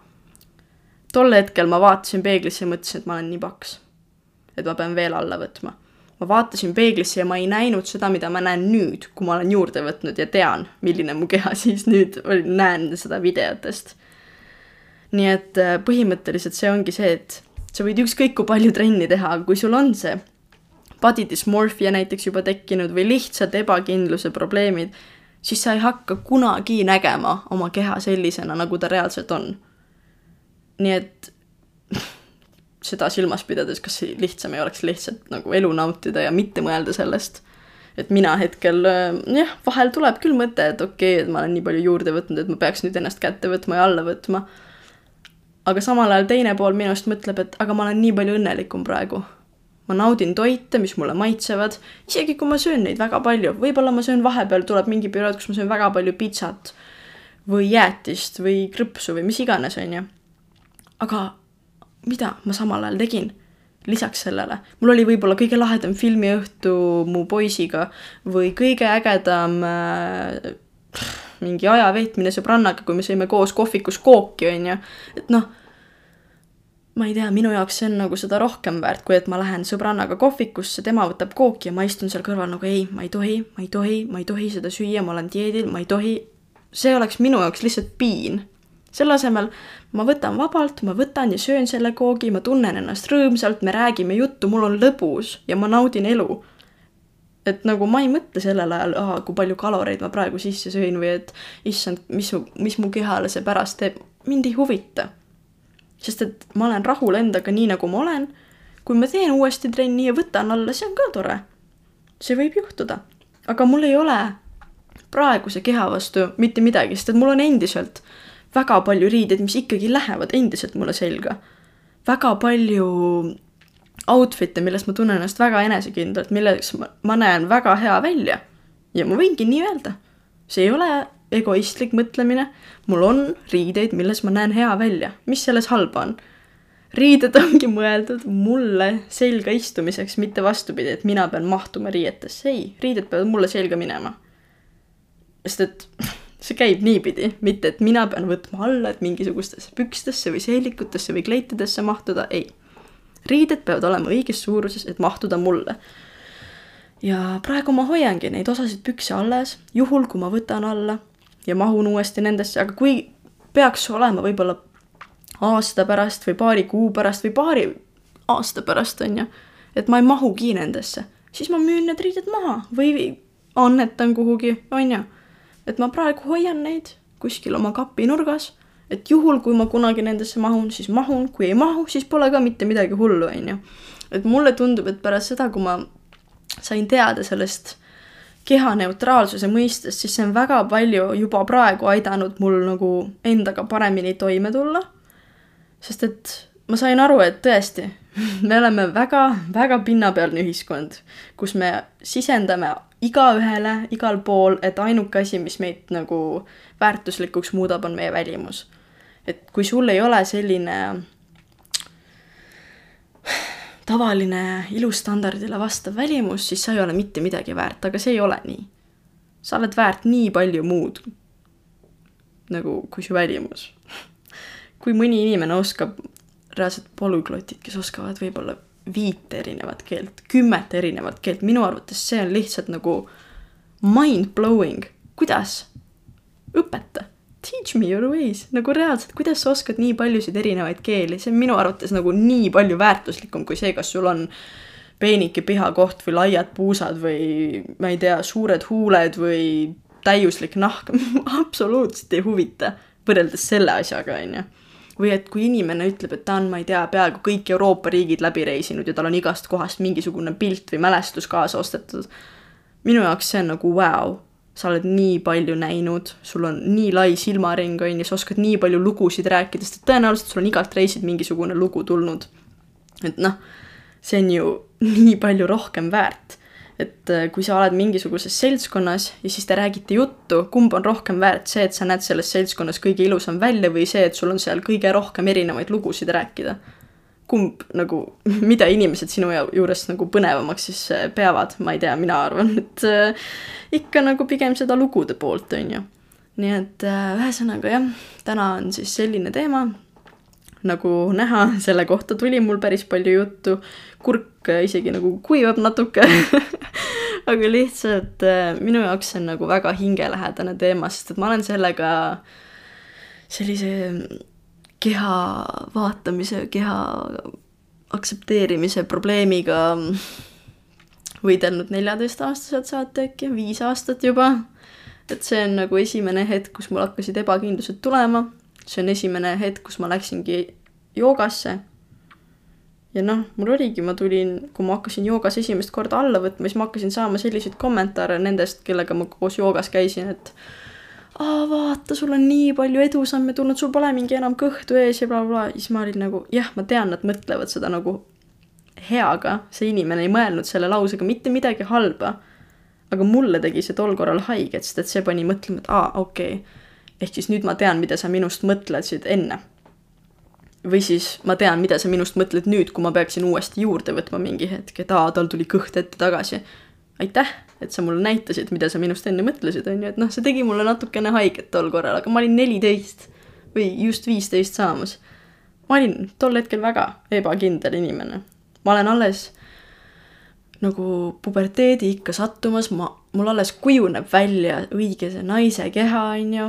tol hetkel ma vaatasin peeglisse ja mõtlesin, et ma olen nii paks. et ma pean veel alla võtma. ma vaatasin peeglisse ja ma ei näinud seda, mida ma näen nüüd, kui ma olen juurde võtnud ja tean, milline mu keha siis nüüd, näen seda videotest. Nii et äh, põhimõtteliselt see ongi see, et sa võid ükskõik kui palju trenni teha, aga kui sul on see body dysmorphia näiteks juba tekkinud või lihtsalt ebakindluse probleemid, siis sa ei hakka kunagi nägema oma keha sellisena, nagu ta reaalselt on. nii et *laughs* seda silmas pidades, kas lihtsam ei oleks lihtsalt nagu elu nautida ja mitte mõelda sellest, et mina hetkel jah, vahel tuleb küll mõte, et okei okay,, et ma olen nii palju juurde võtnud, et ma peaks nüüd ennast kätte võtma ja alla võtma. Aga samal ajal teine pool minust mõtleb, et aga ma olen nii palju õnnelikum praegu ma naudin toite, mis mulle maitsevad, isegi kui ma söön neid väga palju, võib-olla ma söön vahepeal, tuleb mingi periood, kus ma söön väga palju pitsat või jäätist või krõpsu või mis iganes, on ju. aga mida ma samal ajal tegin? lisaks sellele, mul oli võib-olla kõige lahedam filmiõhtu mu poisiga või kõige ägedam äh, mingi aja veetmine sõbrannaga, kui me sõime koos kohvikus kooki, on ju, et noh ma ei tea, minu jaoks see on nagu seda rohkem väärt, kui et ma lähen sõbrannaga kohvikusse, tema võtab kooki ja ma istun seal kõrval nagu ei, ma ei tohi, ma ei tohi, ma ei tohi seda süüa, ma olen dieedil, ma ei tohi. see oleks minu jaoks lihtsalt piin. selle asemel ma võtan vabalt, ma võtan ja söön selle koogi, ma tunnen ennast rõõmsalt, me räägime juttu, mul on lõbus ja ma naudin elu. Et nagu ma ei mõtle sellel ajal, aa, kui palju kaloreid ma praegu sisse sõin või et issand, mis mis mu kehale see pärast teeb, mind ei huvita sest et ma olen rahul endaga nii, nagu ma olen. kui ma teen uuesti trenni ja võtan alla, see on ka tore. see võib juhtuda. aga mul ei ole praeguse keha vastu mitte midagi, sest et mul on endiselt väga palju riideid, mis ikkagi lähevad endiselt mulle selga. väga palju outfit'e, milles ma tunnen ennast väga enesekindlalt, milles ma, ma näen väga hea välja. ja ma võingi nii öelda. see ei ole egoistlik mõtlemine. mul on riideid, milles ma näen hea välja, mis selles halba on? riided ongi mõeldud mulle selga istumiseks, mitte vastupidi, et mina pean mahtuma riietesse, ei, riided peavad mulle selga minema. sest et see käib niipidi, mitte et mina pean võtma alla, et mingisugustesse pükstesse või seelikutesse või kleitidesse mahtuda, ei. Riided peavad olema õiges suuruses, et mahtuda mulle ja praegu ma hoiangi neid osasid pükse alles, juhul kui ma võtan alla ja mahun uuesti nendesse, aga kui peaks olema võib-olla aasta pärast või paari kuu pärast või paari aasta pärast, on ju, et ma ei mahugi nendesse, siis ma müün need riided maha või annetan kuhugi, on ju. et ma praegu hoian neid kuskil oma kapi nurgas, et juhul, kui ma kunagi nendesse mahun, siis mahun, kui ei mahu, siis pole ka mitte midagi hullu, on ju. et mulle tundub, et pärast seda, kui ma sain teada sellest kehaneutraalsuse mõistest, siis see on väga palju juba praegu aidanud mul nagu endaga paremini toime tulla. sest et ma sain aru, et tõesti, *laughs* me oleme väga-väga pinnapealne ühiskond, kus me sisendame igaühele igal pool, et ainuke asi, mis meid nagu väärtuslikuks muudab, on meie välimus. Et kui sul ei ole selline tavaline ilustandardile vastav välimus, siis sa ei ole mitte midagi väärt, aga see ei ole nii. sa oled väärt nii palju muud nagu kui su välimus. kui mõni inimene oskab, reaalselt polüglotid, kes oskavad võib-olla viite erinevat keelt, kümmet erinevat keelt, minu arvates see on lihtsalt nagu mind blowing, kuidas? õpeta teach me your ways, nagu reaalselt, kuidas sa oskad nii paljusid erinevaid keeli, see on minu arvates nagu nii palju väärtuslikum kui see, kas sul on peenike pihakoht või laiad puusad või ma ei tea, suured huuled või täiuslik nahk *laughs* absoluutselt ei huvita võrreldes selle asjaga, on ju. või et kui inimene ütleb, et ta on, ma ei tea, peaaegu kõik Euroopa riigid läbi reisinud ja tal on igast kohast mingisugune pilt või mälestus kaasa ostetud. minu jaoks see on nagu vau wow sa oled nii palju näinud, sul on nii lai silmaring, on ju, sa oskad nii palju lugusid rääkida, sest tõenäoliselt sul on igalt reisilt mingisugune lugu tulnud. et noh, see on ju *laughs* nii palju rohkem väärt. et äh, kui sa oled mingisuguses seltskonnas ja siis te räägite juttu, kumb on rohkem väärt, see, et sa näed selles seltskonnas kõige ilusam välja või see, et sul on seal kõige rohkem erinevaid lugusid rääkida kumb nagu, *laughs* mida inimesed sinu juures nagu põnevamaks siis äh, peavad, ma ei tea, mina arvan, et äh, ikka nagu pigem seda lugude poolt, on ju. nii et äh, ühesõnaga jah, täna on siis selline teema. nagu näha, selle kohta tuli mul päris palju juttu, kurk isegi nagu kuivab natuke *laughs* aga lihtsalt äh, minu jaoks see on nagu väga hingelähedane teema, sest et ma olen sellega sellise keha vaatamise, keha aktsepteerimise probleemiga võidelnud neljateistaastaselt saate äkki, viis aastat juba. et see on nagu esimene hetk, kus mul hakkasid ebakindlused tulema, see on esimene hetk, kus ma läksingi joogasse. ja noh, mul oligi, ma tulin, kui ma hakkasin joogas esimest korda alla võtma, siis ma hakkasin saama selliseid kommentaare nendest, kellega ma koos joogas käisin, et aa, vaata, sul on nii palju edusamme tulnud, sul pole mingi enam kõhtu ees ja blablabla bla. siis ma olin nagu, jah, ma tean, nad mõtlevad seda nagu heaga, see inimene ei mõelnud selle lausega mitte midagi halba. aga mulle tegi see tol korral haiget, sest et see pani mõtlema, et aa, okei okay.. ehk siis nüüd ma tean, mida sa minust mõtlesid enne. või siis ma tean, mida sa minust mõtled nüüd, kui ma peaksin uuesti juurde võtma mingi hetk, et aa, tal tuli kõht ette tagasi. aitäh, et sa mulle näitasid, mida sa minust enne mõtlesid, on ju, et noh, see tegi mulle natukene haiget tol korral, aga ma olin neliteist või just viisteist saamas. ma olin tol hetkel väga ebakindel inimene ma olen alles nagu puberteedi ikka sattumas, ma, mul alles kujuneb välja õige see naise keha, on ju.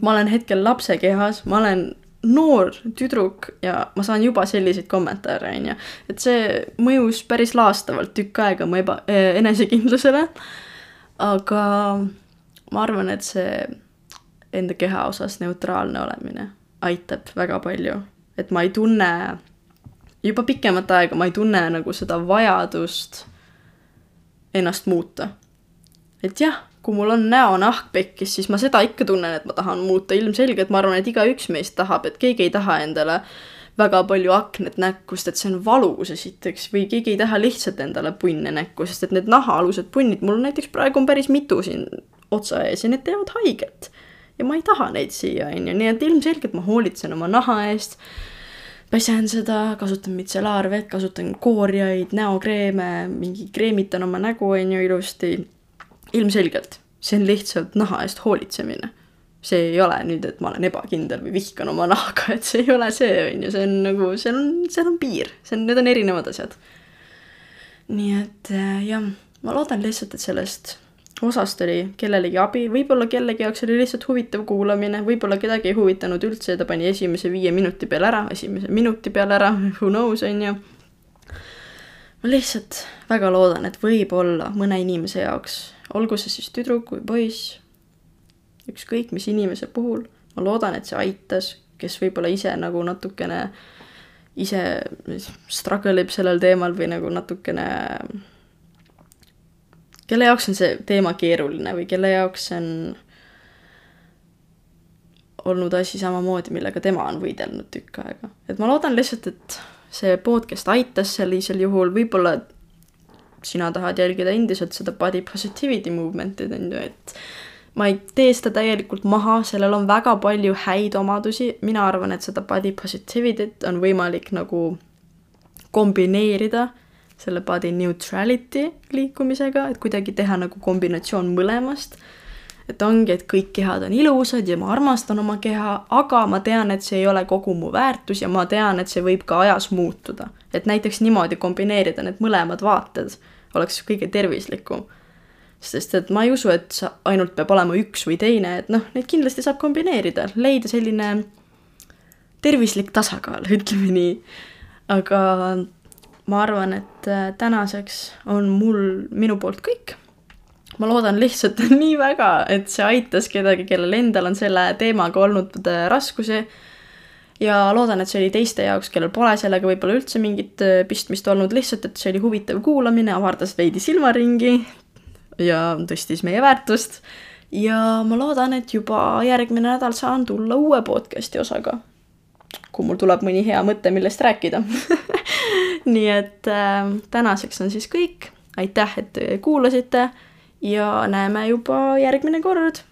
ma olen hetkel lapse kehas, ma olen noor tüdruk ja ma saan juba selliseid kommentaare, on ju. et see mõjus päris laastavalt tükk aega mu eba, eh, enesekindlusele. aga ma arvan, et see enda keha osas neutraalne olemine aitab väga palju, et ma ei tunne juba pikemat aega ma ei tunne nagu seda vajadust ennast muuta. et jah, kui mul on näonahk pekkis, siis ma seda ikka tunnen, et ma tahan muuta, ilmselgelt ma arvan, et igaüks meist tahab, et keegi ei taha endale väga palju aknet näkku, sest et see on valus esiteks, või keegi ei taha lihtsalt endale punne näkku, sest et need nahaalused punnid, mul näiteks praegu on päris mitu siin otsa ees ja need teevad haiget. ja ma ei taha neid siia, on ju, nii et ilmselgelt ma hoolitsen oma naha eest pesen seda, kasutan mitselaarvett, kasutan koorjaid, näokreeme, mingi kreemitan oma nägu, on ju, ilusti. Ilmselgelt, see on lihtsalt naha eest hoolitsemine. see ei ole nüüd, et ma olen ebakindel või vihkan oma nahka, et see ei ole see, on ju, see on nagu, seal on, seal on piir, see on, need on erinevad asjad. nii et äh, jah, ma loodan lihtsalt, et sellest osast oli kellelegi abi, võib-olla kellegi jaoks oli lihtsalt huvitav kuulamine, võib-olla kedagi ei huvitanud üldse ja ta pani esimese viie minuti peale ära, esimese minuti peale ära, *laughs* who knows, on ju. ma lihtsalt väga loodan, et võib-olla mõne inimese jaoks, olgu see siis tüdruk või poiss, ükskõik mis inimese puhul, ma loodan, et see aitas, kes võib-olla ise nagu natukene ise struggle ib sellel teemal või nagu natukene kelle jaoks on see teema keeruline või kelle jaoks on olnud asi samamoodi, millega tema on võidelnud tükk aega. et ma loodan lihtsalt, et see podcast aitas sellisel juhul, võib-olla sina tahad jälgida endiselt seda body positivity movement'id, on ju, et ma ei tee seda täielikult maha, sellel on väga palju häid omadusi, mina arvan, et seda body positivity't on võimalik nagu kombineerida selle body neutrality liikumisega, et kuidagi teha nagu kombinatsioon mõlemast. et ongi, et kõik kehad on ilusad ja ma armastan oma keha, aga ma tean, et see ei ole kogu mu väärtus ja ma tean, et see võib ka ajas muutuda. et näiteks niimoodi kombineerida need mõlemad vaated oleks kõige tervislikum. sest et ma ei usu, et sa ainult peab olema üks või teine, et noh, neid kindlasti saab kombineerida, leida selline tervislik tasakaal, *laughs* ütleme nii. aga ma arvan, et äh, tänaseks on mul minu poolt kõik. ma loodan lihtsalt *laughs* nii väga, et see aitas kedagi, kellel endal on selle teemaga olnud äh, raskusi. Ja loodan, et see oli teiste jaoks, kellel pole sellega võib-olla üldse mingit äh, pistmist olnud, lihtsalt, et see oli huvitav kuulamine, avardas veidi silmaringi ja tõstis meie väärtust. ja ma loodan, et juba järgmine nädal saan tulla uue podcast'i osaga kui mul tuleb mõni hea mõte, millest rääkida *laughs* nii et äh, tänaseks on siis kõik, aitäh, et kuulasite ja näeme juba järgmine kord.